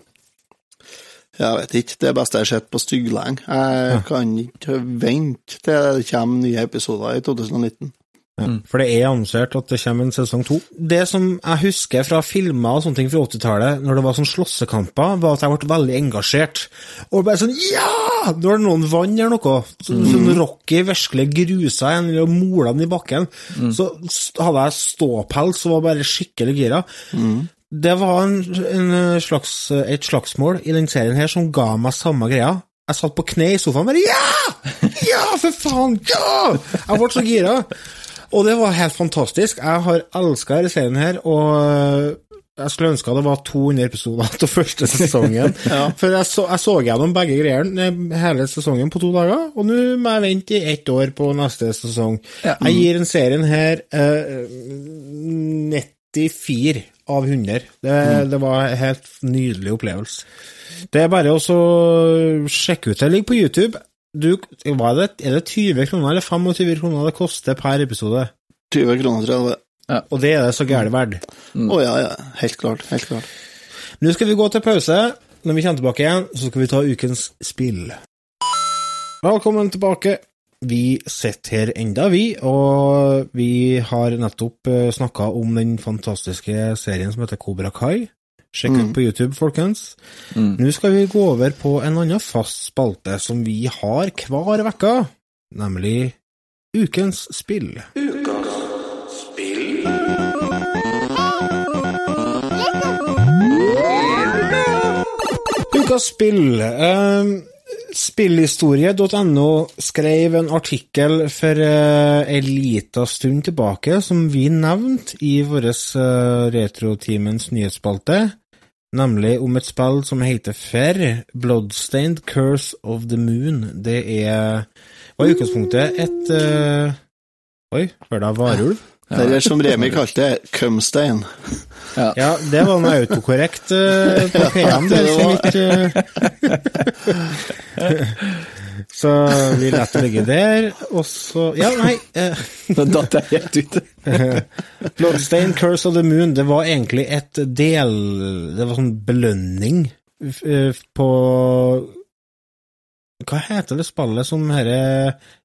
Jeg vet ikke. Det beste jeg har sett på stygglenge. Jeg kan ikke vente til det kommer nye episoder i 2019. Ja, for det er annonsert at det kommer en sesong to. Det som jeg husker fra filmer og sånne ting fra 80-tallet, når det var sånn slåssekamper, var at jeg ble veldig engasjert. Og bare sånn Ja! Når noen vant eller noe, så, sånn Rocky virkelig grusa en og mola den i bakken, så hadde jeg ståpels og var bare skikkelig gira. Det var en, en slags, et slagsmål i den serien her som ga meg samme greia. Jeg satt på kne i sofaen og bare Ja! Ja, for faen! Ja! Jeg ble så gira. Og det var helt fantastisk. Jeg har elska denne serien her, og jeg skulle ønske det var 200 episoder [LAUGHS] til første sesongen. [LAUGHS] For jeg så, jeg så gjennom begge greiene eh, hele sesongen på to dager, og nå må jeg vente i ett år på neste sesong. Jeg gir den serien her eh, 94 av 100. Det, det var en helt nydelig opplevelse. Det er bare å sjekke ut. Det ligger på YouTube. Du, hva er, det, er det 20 kroner eller 25 kroner det koster per episode? 20 kroner, tror jeg det ja. Og det er det så gærent verdt. Å ja, ja. Helt klart. Helt klart. Nå skal vi gå til pause. Når vi kommer tilbake igjen, så skal vi ta ukens spill. Velkommen tilbake. Vi sitter her enda, vi, og vi har nettopp snakka om den fantastiske serien som heter Kobra Kai. Sjekk ut på YouTube, folkens. Nå skal vi gå over på en annen fast spalte som vi har hver uke, nemlig Ukens spill. Ukas spill. Eh, Spillhistorie.no skrev en artikkel for uh, en liten stund tilbake som vi nevnte i vår uh, Retroteamens nyhetsspalte, nemlig om et spill som heter FER, Bloodstained Curse of the Moon. Det er var i utgangspunktet et uh, Oi, hørte jeg varulv? Det er som Remi kalte det, Cumstein. Ja, det var noe autokorrekt uh, på PM, det. Så, vidt, eh. Så vi lar det ligge der, og så Ja, nei. [LAUGHS] Nå Da datt jeg helt ut. [LAUGHS] Bloodstain Curse of the Moon, det var egentlig et del Det var sånn belønning eh, på Hva heter det spillet som herre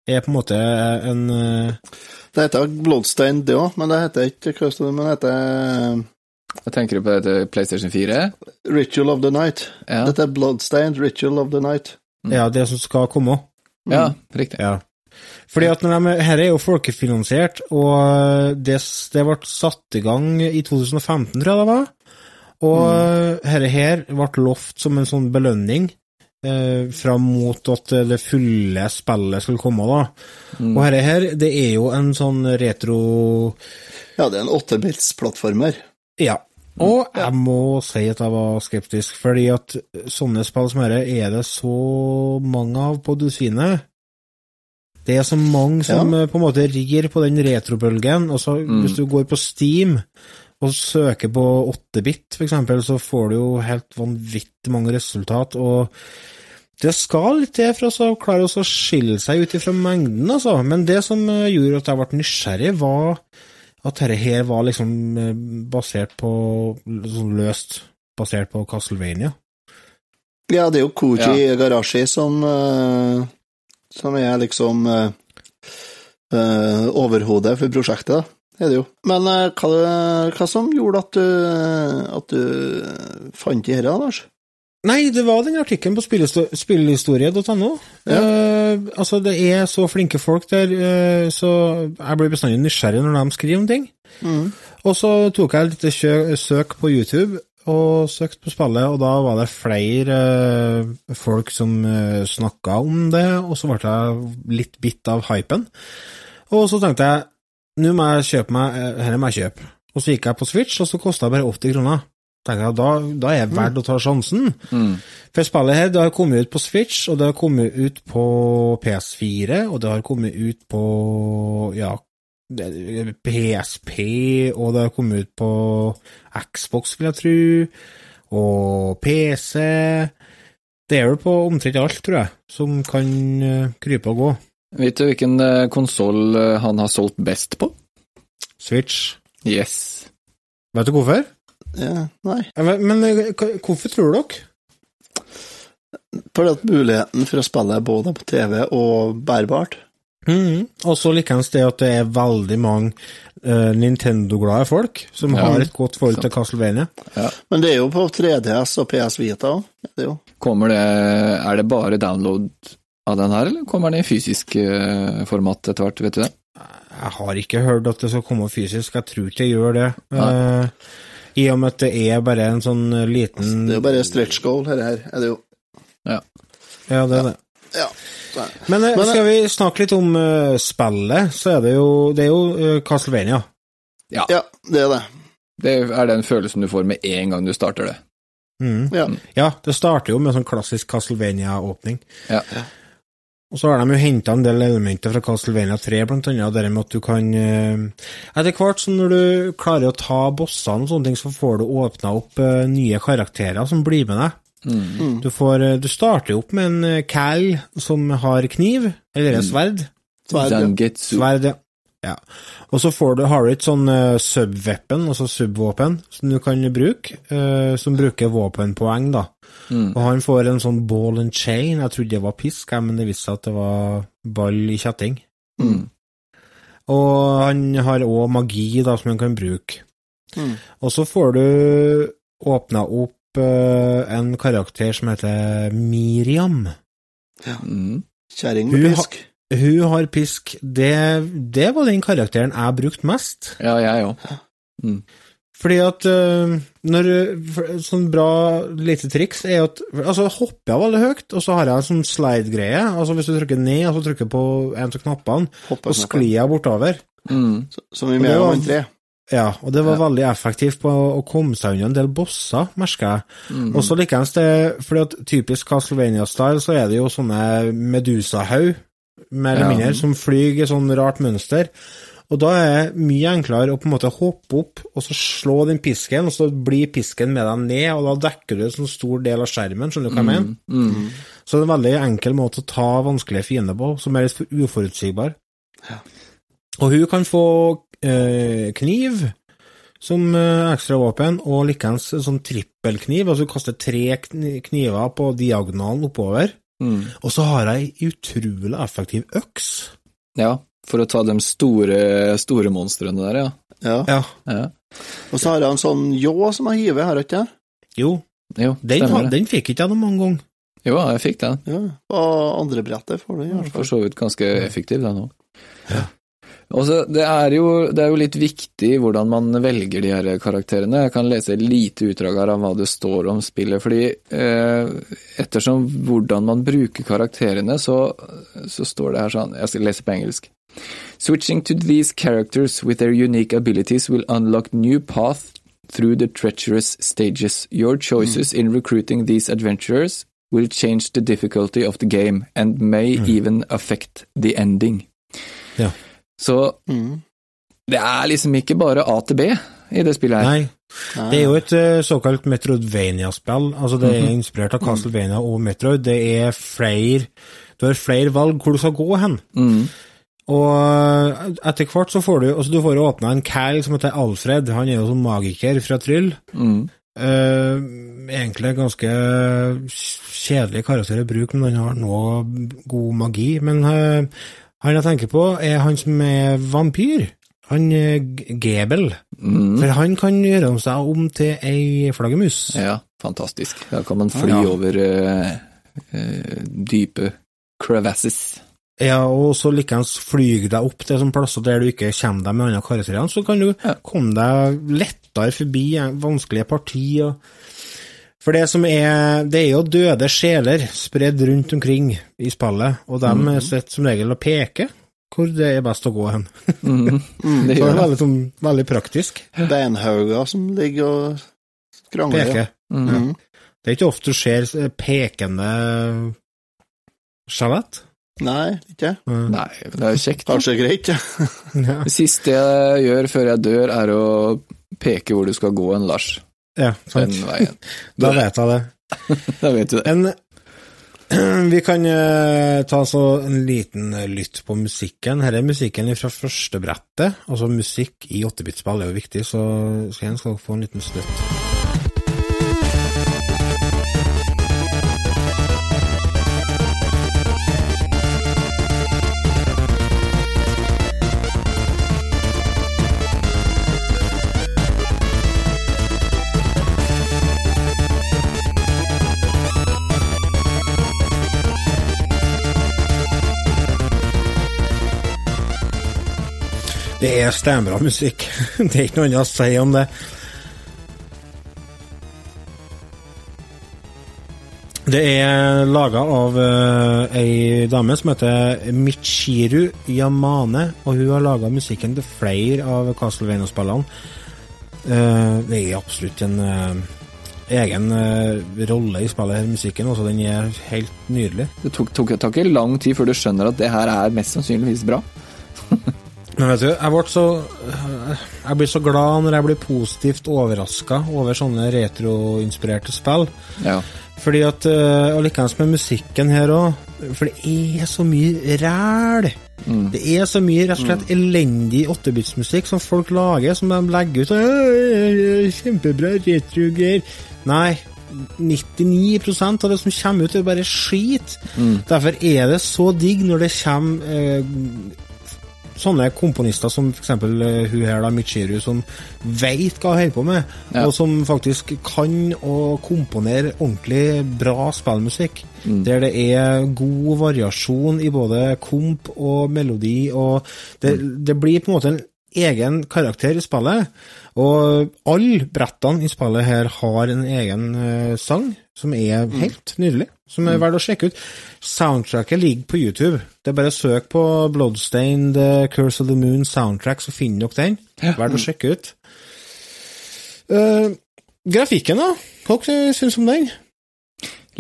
er på en måte en eh, Det heter Bloodstained, det òg, men det heter ikke Custom, men det heter Hva tenker du på dette PlayStation 4? Ritual of the Night. Ja, Dette er Bloodstained Ritual of the Night. Ja, det som skal komme. ja riktig. Ja. Fordi at når de, her er jo folkefinansiert, og det, det ble satt i gang i 2015, tror jeg det var. Og dette her ble lovt som en sånn belønning eh, fram mot at det fulle spillet skulle komme, da. Og dette her, det er jo en sånn retro Ja, det er en åttebits-plattformer. Ja. Og jeg må si at jeg var skeptisk, fordi at sånne spill som dette er det så mange av på dusinet. Det er så mange som ja. på en måte rir på den retrobølgen, og så hvis du går på Steam og søker på 8-bit, for eksempel, så får du jo helt vanvittig mange resultat, og det skal litt til for å klare å skille seg ut ifra mengden, altså. Men det som eh, gjorde at jeg ble nysgjerrig, var at dette her var liksom eh, basert på sånn løst basert på Castlevania. Ja, det er jo Koji Garashi som eh, Som er liksom eh, overhodet for prosjektet, da. Det er det jo. Men hva, hva som gjorde at du, at du fant de dette, Lars? Nei, det var den artikkelen på spillhistorie.no. Uh, altså, det er så flinke folk der, uh, så jeg blir bestandig nysgjerrig når de skriver om ting. Og så tok jeg litt søk på YouTube og søkte på spillet, og da var det flere uh, folk som uh, snakka om det, og så ble jeg litt bitt av hypen. Og så tenkte jeg nå må jeg kjøpe meg Dette må jeg kjøpe. Og så gikk jeg på Switch, og så kosta det bare 80 kroner. Tenkte jeg, da, da er det verdt å ta sjansen. For spillet her det har kommet ut på Switch, og det har kommet ut på PS4, og det har kommet ut på ja, PSP, og det har kommet ut på Xbox, vil jeg tro, og PC. Det er vel på omtrent alt, tror jeg, som kan eh, krype og gå. Vet du hvilken konsoll han har solgt best på? Switch. Yes. Vet du hvorfor? Ja, nei. Men, men eh, hvorfor tror dere? Fordi at muligheten for å spille både på TV og bærbart Mm. Og så likeens det at det er veldig mange uh, Nintendo-glade folk som Ja. har et godt forhold til Castlevania. Men det er jo på 3DS og PS Vita òg. Er. Kommer det Er det bare download av den her, eller kommer den i fysisk uh, format etter hvert, vet du det? Jeg har ikke hørt at det skal komme fysisk, jeg tror ikke jeg gjør det. Nei. Eh, I og med at det er bare en sånn eh, liten Det er jo bare stretch goal, her, her er det jo. Ja, ja det er det. Ja. ja. Men, eh, Men, skal vi snakke litt om uh, spillet, så er det jo, det er jo uh, Castlevania. Ja, det er det. Det er den følelsen du får med en gang du starter det. Mm. Ja. Ja, det starter jo med sånn klassisk Castlevania-åpning. Ja. Og så har de jo henta en del elementer fra Castlevania 3, blant annet det med at du kan eh, Etter hvert som når du klarer å ta bossene og sånne ting, så får du åpna opp eh, nye karakterer som blir med deg. Mm. Du, får, eh, du starter opp med en Cal som har kniv, eller et sverd. Sverd, ja. Sverd, ja. ja. Og så får du, har du et sånn uh, sub-weapon, altså subvåpen, som du kan bruke, som bruker våpenpoeng, da. Mm. Og han får en sånn ball and chain, jeg trodde det var pisk, men det viste seg at det var ball i kjetting. Mm. Og han har òg magi, da, som han kan bruke. Mm. Og så får du åpna opp uh, en karakter som heter Miriam. Mm. Kjerring med har- pisk. Hun har pisk. Det, det var den karakteren jeg brukte mest. Ja, jeg òg. Fordi at øh, når Sånn bra lite triks er at Altså, hopper jeg veldig høyt, og så har jeg en sånn slide-greie. Altså, hvis du trykker ned, og så trykker på en av knappene, Hopper så sklir jeg bortover. Mm. Som i Og det var- 3. Ja, og det var veldig effektivt på å komme seg unna en del bosser, merker jeg. Mm. Og så likeens det, fordi at typisk Castlevania-style, så er det jo sånne Medusa-haug, mer eller Ja. mindre, som flyr i sånn rart mønster. Og da er det mye enklere å på en måte hoppe opp og så slå den pisken, og så blir pisken med deg ned, og da dekker du en sånn stor del av skjermen, skjønner du hva jeg mener? Mm. Så det er en veldig enkel måte å ta vanskelige fiender på, som er litt uforutsigbar. Og hun kan få eh, kniv som eh, ekstra våpen, og likeens en sånn trippelkniv, altså hun kaster tre kniver på diagonalen oppover. Mm. Og så har jeg ei utrolig effektiv øks. Ja, for å ta de store, store monstrene der, ja. Ja. Ja. ja. Og så har jeg en sånn ljå som jeg hiver, har jeg ikke? Jo, Jo, den, stemmer den fikk ikke jeg noen mange ganger. Jo, jeg fikk den. Ja. Og andre brettet får du i hvert fall. For så vidt ganske effektiv, den òg. Og så, det, er jo, det er jo litt viktig hvordan man velger de her karakterene. Jeg kan lese et lite utdrag her av hva det står om spillet. fordi eh, ettersom hvordan man bruker karakterene, så, så står det her sånn Jeg skal lese på engelsk. Switching to these characters with their unique abilities will unlock new paths through the treacherous stages. Your choices in recruiting these adventurers will change the difficulty of the game and may even affect the ending. Ja. Så Mm. det er liksom ikke bare A til B i det spillet her. Nei, det er jo et eh, såkalt Metroidvania-spill. Altså det er inspirert av Castlevania og Metroid. Det er flere Du har flere valg hvor du skal gå hen. Mm. Og eh, etter hvert så får du altså du får åpna en cal som heter Alfred. Han er jo sånn magiker fra Tryll. Mm. Uh, egentlig ganske kjedelig karakter å bruke, men han har nå god magi. Men uh, han jeg tenker på, er han som er vampyr. Han er Gebel. Mm. For han kan gjøre om seg om til ei flaggermus. Ja, fantastisk. Da kan man fly Ja. over uh, dype crevasses. Ja, og så likeens flyg deg opp til sånne plasser der du ikke kommer deg med andre karakterer, så kan du Ja. komme deg lettere forbi vanskelige partier. For det som er Det er jo døde sjeler spredd rundt omkring i spillet, og de Mhm. sitter som regel og peker hvor det er best å gå hen. Mm. Det [LAUGHS] Så det er veldig, sånn, veldig praktisk. Beinhauger som ligger og krangler. Peke. Ja. Mm. Mm. Det er ikke ofte du ser pekende skjelett. Nei, ikke? Nei, det er jo kjekt. da. Kanskje greit, [LAUGHS] ja. Det siste jeg gjør før jeg dør, er å peke hvor du skal gå en Lars. Ja, sant. Den veien. [LAUGHS] Da vet jeg det. [LAUGHS] Da vet du det. En, [CLEARS THROAT] vi kan eh, ta så en liten eh, lytt på musikken. Her er musikken fra første brettet. Altså musikk i 8-bit-spill er jo viktig, så skal jeg skal dere få en liten støtt. Det er steinbra musikk. [LAUGHS] Det er ikke noe annet å si om det. Det er laga av uh, ei dame som heter Michiru Yamane, og hun har laga musikken til flere av Castlevania-spillene. Uh, det er absolutt en uh, egen uh, rolle i spillet, her, musikken. Også, den er helt nydelig. Det tok, tok, tok ikke lang tid før du skjønner at det her er mest sannsynligvis bra. [LAUGHS] Men vet du, jeg ble så Jeg blir så glad når jeg blir positivt overraska over sånne retroinspirerte spill. Ja. Fordi at uh, Og likeens med musikken her òg. For det er så mye ræl. Det er så mye rett og slett elendig 8-bits-musikk som folk lager, som de legger ut. «Øh, Kjempebra retrogreier. Nei. 99% av det som kommer ut, er bare skit. Derfor er det så digg når det kommer eh, sånne komponister som f.eks. Uh, hun her, da, Michiru, som veit hva hun holder på med, Ja. og som faktisk kan å komponere ordentlig bra spillmusikk. Der det er god variasjon i både komp og melodi, og det, det blir på en måte en egen karakter i spillet. Og alle brettene i spillet her har en egen eh, sang, som er helt nydelig. Som er verdt å sjekke ut. Soundtracket ligger på YouTube. Det er bare å søke på Bloodstained eh, Curse of the Moon soundtrack, så finner dere den. Verdt å sjekke ut. Uh, grafikken, da? Hva syns du om den?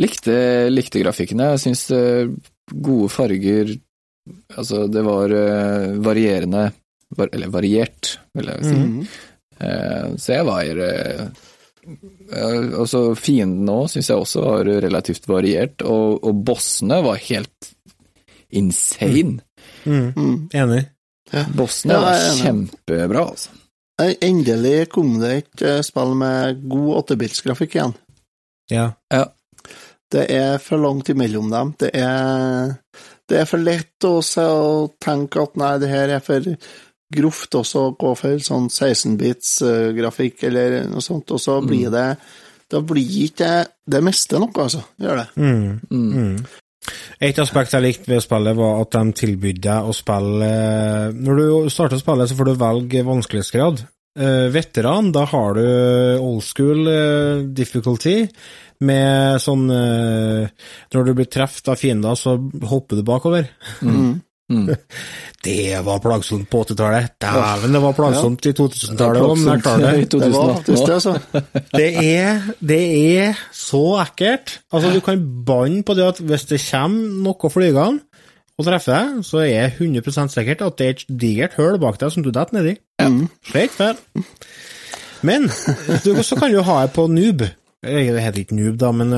Likte, likte grafikken. Jeg syns eh, gode farger Altså, det var varierende var, Eller variert, vil jeg si. Mhm. uh, så jeg var Altså, fiendene òg syns jeg også var relativt variert, og, og bossene var helt insane. Mm. Enig. Bossene Ja, var enig. kjempebra, altså. Endelig kom det et eh, spill med god 8-bits-grafikk igjen. Ja. Ja. Det er for langt imellom dem. Det er, det er for lett å tenke at nei, det her er for grovt også gå for sånn 16-bits-grafikk eller noe sånt, og så blir det Da blir ikke Det mister noe, altså. Gjør det. Mm. Mm. Mm. Et aspekt jeg likte ved spillet, var at de tilbød deg å spille Når du starter spillet, så får du velge vanskelighetsgrad. Eh, veteran, da har du old school eh, difficulty, med sånn eh, Når du blir truffet av fiender, så hopper du bakover. Mm. Mm. [LAUGHS] Det var plagsomt på 80-tallet. Dæven, det var plagsomt i 2000-tallet òg, men jeg Plagsomt klarer i det. Det var 2018 faktisk det, altså. [LAUGHS] Det er, det er så ekkelt. Altså, du kan banne på det at hvis det kommer noe flygende og treffer deg, så er jeg 100 sikkert at det er et digert høl bak deg som du detter nedi. Slik feil. Men du, så kan du ha det på noob. Eh, Det heter ikke noob, da, men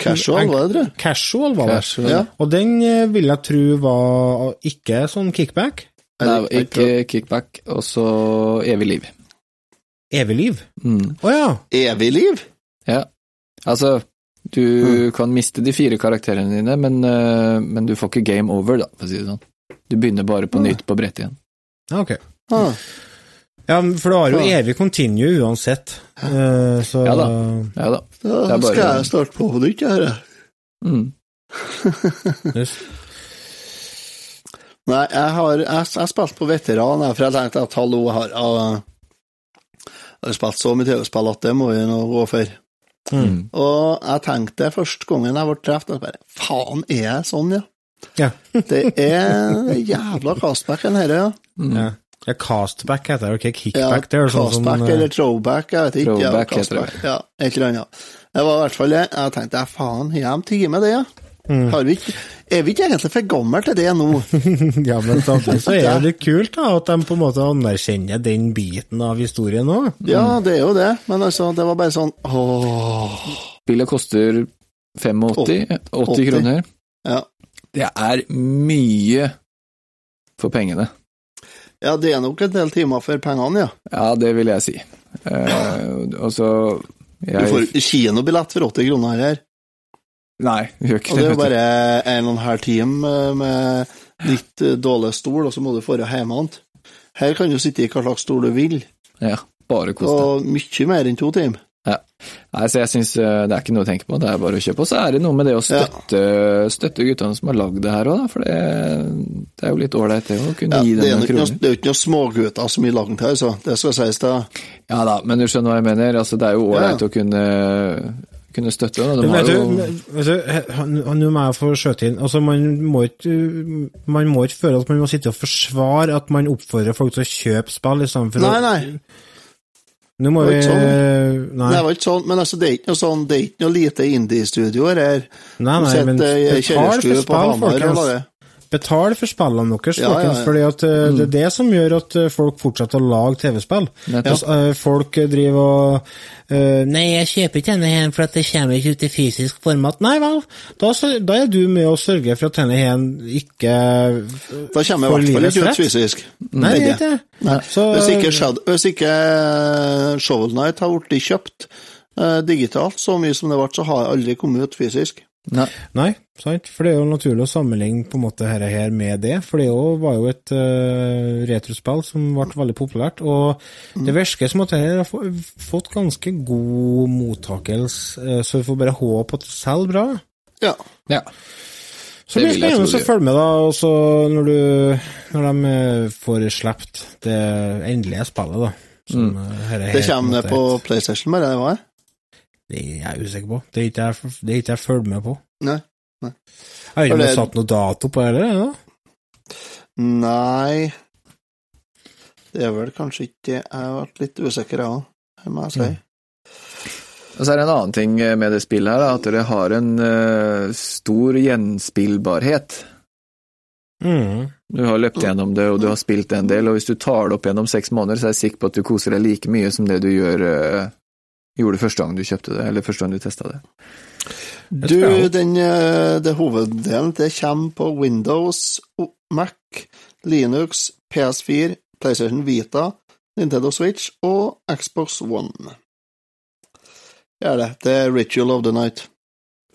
Casual, Casual, var det, tror jeg. Casual var det. Casual. Ja. Og den eh, vil jeg tro var ikke sånn kickback. Nei, ikke kickback, og så evig liv. Evig liv. Mm. oh, ja. Evig liv? Ja. Altså, du kan miste de fire karakterene dine, men, eh, men du får ikke game over, da, for å si det sånn. Du begynner bare på nytt på brettet igjen. Ja, Ok. Ah. Ja, for du har jo Ja. evig continue uansett. Eh, så Ja da. Ja da. Da Det er bare- skal jeg starte på på nytt, her. Mm. [LAUGHS] Yes. Nei, jeg har jeg, jeg spilte på veteran, jeg, for jeg tenkte at hallo, jeg har, jeg, har spilt så mye TV-spill at det må vi nå gå for. Mm. Og jeg tenkte første gangen jeg ble truffet, at bare faen, er jeg sånn, ja? Ja. Det er jævla castbacken her, ja. Mm. ja. Ja. Castback heter det, ikke ja kickback. det er sånn som, castback eh, eller throwback, jeg vet ikke. Throwback ja, heter det. Ja, et eller annet. Det var i hvert fall det. Jeg tenkte, ja, faen, har de tatt med det, ja? Har vi ikke, er vi ikke egentlig for gamle til det nå? [LAUGHS] Ja, men samtidig så er det litt kult da, at de på en måte anerkjenner den biten av historien òg. Ja, det er jo det, men altså, det var bare sånn åh. Spillet koster 85, 80 80. kroner. Ja. Det er mye for pengene. Ja, det er nok en del timer for pengene, ja. Ja, det vil jeg si. Eh, altså Du jeg, får kinobillett for 80 kroner her. Nei, vi gjør ikke det. Og det er bare en og en halv time eh, med litt eh, dårlig stol, og så må du det hjemme igjen. Her kan du sitte i hva slags stol du vil, Ja, bare kos deg. og mye mer enn to timer. Nei, så jeg synes eh, det er ikke noe å tenke på, det er bare å kjøpe. Og så er det noe med det å Ja. støtte, støtte guttene som har lagd det her òg, for det, det er jo litt ålreit det å kunne Ja, gi dem noen kroner. det er jo ikke noen smågutter som har lagd det her, så det skal sies det. Ja da, men du skjønner hva jeg mener. Altså, det er jo ålreit Ja. å kunne, kunne støtte. Da. De har vet jo nå må jeg få skjøte inn. Altså, man må ikke man må ikke føle at man må sitte og forsvare at man oppfordrer folk til å kjøpe spill, i stedet for Nei, å nei, Nå må Det vi sånn. Nei, det var ikke sånn, men altså, det er ikke noe sånn, det er ikke noe lite indie-studioer her. nei, nei Sett men betal for spill, folkens. Lager. Betal for spillene deres, Ja, ja, folkens, ja. fordi at mm. det er det som gjør at eh, folk fortsetter å lage TV-spill. Altså, eh, folk driver og uh, Nei, jeg kjøper ikke denne her for at det kommer ikke ut i fysisk format. Nei vel, da, da er du med å sørge for at denne her ikke Da kommer i hvert fall ikke ut fysisk. Nei, det er ikke det. Så- hvis, ikke Shadow, hvis ikke eh, Shovel Night har blitt kjøpt uh, digitalt så mye som det ble, så har jeg aldri kommet ut fysisk. Nei. Nei, sant? For det er jo naturlig å sammenligne på en måte dette her med det, for det jo var jo et uh, retrospill som ble veldig populært, og det virker som at det her har fått ganske god mottakelse, eh, så vi får bare håpe at det selger bra. Ja. Ja. Så Det blir spennende å følge med, da, også når, du, når de eh, får sluppet det endelige spillet, da. Som, mm. her er Det kommer på PlayStation, bare, det var det? Det er jeg usikker på. Det er ikke jeg, det er ikke jeg følger med på. Nei. Jeg har ikke det det- satt noe dato på det, eller? er det da? Nei Det er vel kanskje ikke Jeg har vært litt usikker, jeg òg, må jeg si. Og så er det en annen ting med det spillet her, at det har en uh, stor gjenspillbarhet. Mm. Du har løpt gjennom det, og du har spilt en del, og hvis du tar det opp gjennom seks måneder, så er jeg sikker på at du koser deg like mye som det du gjør, eh, gjorde det første gang du kjøpte det, eller første gang du testa det. Du, den, eh, det hoveddelen det kommer på Windows, Mac, Linux, PS4, PlayStation Vita, Nintendo Switch og Xbox One. Det er det. Det er Ritual of the Night.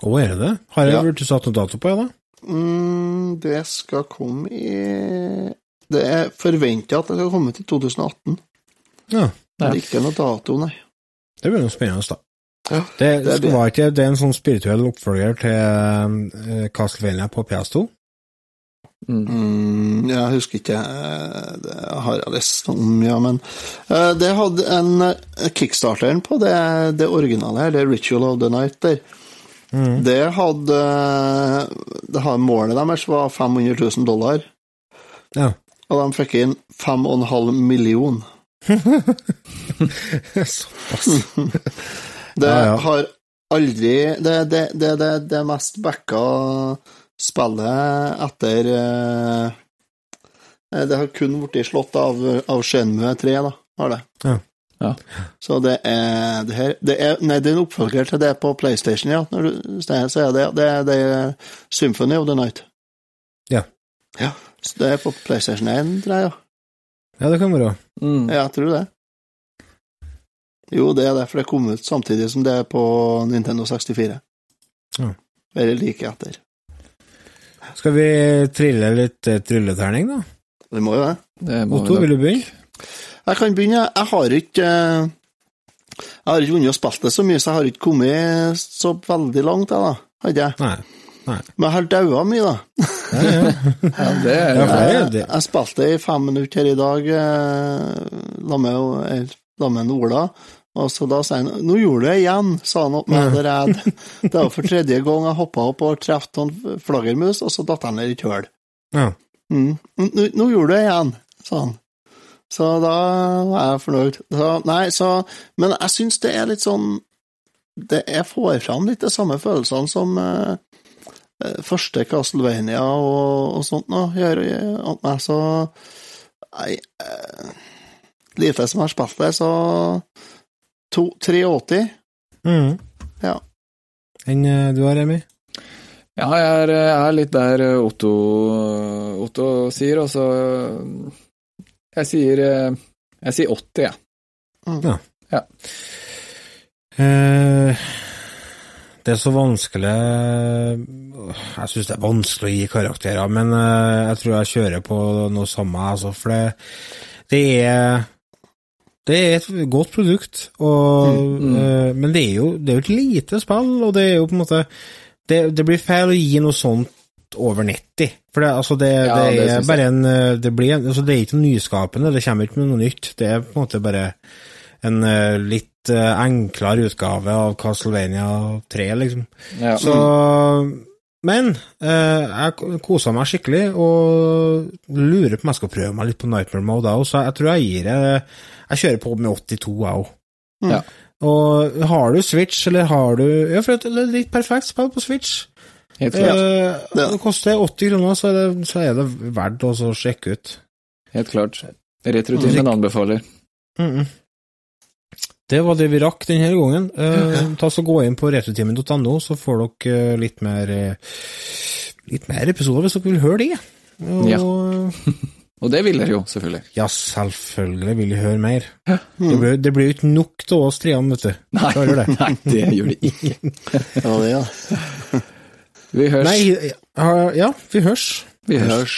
Å, er det det? Har jeg Ja. blitt satt noe dato på det, da? Mm, det skal komme i Det er forventa at det skal komme til 2018. Ja. Det er ikke noe dato, nei. Det blir noe spennende, da. Ja, det, det det, var ikke det er en sånn spirituell oppfølger til uh, Castlevania på PS2? Mm. Mm, jeg husker ikke eh, Det har jeg lest om, ja, men uh, Det hadde en uh, Kickstarteren på det, det originale her, det Ritual of the Night der. Mm. Det hadde det hadde Målet deres var 500 000 dollar, Ja. og de fikk inn 5,5 million. [LAUGHS] Såpass. Det Ja, ja. har aldri Det er det, det, det, det mest backa spillet etter eh, Det har kun blitt slått av, av Shenmue 3, da, har det. Ja. Ja. Så det er det her det er, Nei, det er en oppfølger til det på PlayStation, ja. Når du sier så er det det, det er Symphony of the Night. Ja. Ja, så det er på PlayStation 1, tror jeg. Ja. Ja, det kan være. Mm. Ja, jeg tror det. Jo, det er derfor det kom ut samtidig som det er på Nintendo 64. Ja. Eller like etter. Skal vi trille litt eh, trylleterning, da? Vi må jo det. Det må Otto, vi vil du begynne? Jeg kan begynne. Jeg har ikke eh, Jeg har ikke vunnet og spilt det så mye, så jeg har ikke kommet så veldig langt, jeg, da. Hadde jeg. Nei. Nei. Men har daua mi, da. Ja, ja. [LAUGHS] Ja, det er, Ja, for Jeg, jeg spilte i fem minutter her i dag sammen med, eh, la med Ola, og så da sier han 'nå gjorde du det igjen', sa han opp med det ræd. [LAUGHS] Det var for tredje gang jeg hoppa opp og traff en flaggermus, og så datt han ned i et hull. Ja. Mm. Nå, gjorde du det igjen, sa han. Så da var jeg fornøyd. Så, nei, så Men jeg syns det er litt sånn det Jeg får fram litt de samme følelsene som, eh, første Castlevania og, og sånt nå gjør at meg så Nei eh, Lite som har spilt det, så to, 83. Mm. Ja. Enn eh, du har, Remi? Ja, jeg er, jeg er litt der Otto, Otto sier, og så Jeg sier Jeg sier 80, jeg. Mm. Ja. Eh, det er så vanskelig Jeg syns det er vanskelig å gi karakterer, men eh, jeg tror jeg kjører på noe samme, altså, for det, det er det er et godt produkt, og, mm. men det er, jo, det er jo et lite spill, og det er jo på en måte Det, det blir feil å gi noe sånt over 90, for det, altså det, Ja, er bare en eh, det, blir, altså det er ikke noe nyskapende, det kommer ikke med noe nytt. Det er på en måte bare en eh, litt eh, enklere utgave av Castlevania 3, liksom. Ja. Så Men eh, jeg kosa meg skikkelig, og lurer på om jeg skal prøve meg litt på Nightmare Mode òg, så jeg tror jeg gir det Jeg kjører på med 82, jeg òg. Ja. Og har du Switch, eller har du Ja, for det er litt perfekt spill på Switch. Helt klart. Eh, Ja. Det koster 80 kroner, så er det, så er det verdt å sjekke ut. Helt klart. Retrotimen anbefaler. Mhm. Det var det vi rakk denne gangen. Eh, ta så Gå inn på retrotimen.no, så får dere eh, litt mer eh, litt mer episoder hvis dere vil høre det. Og, Ja. [LAUGHS] Og det vil dere jo, selvfølgelig. ja, selvfølgelig vil jeg høre mer. Det blir, det blir jo ikke nok til oss treene, vet du. Nei, det? [LAUGHS] nei, det gjør det ikke. [LAUGHS] Det var det, ja. Vi hørs. Nei, ja, vi hørs. Vi hørs. Hørs.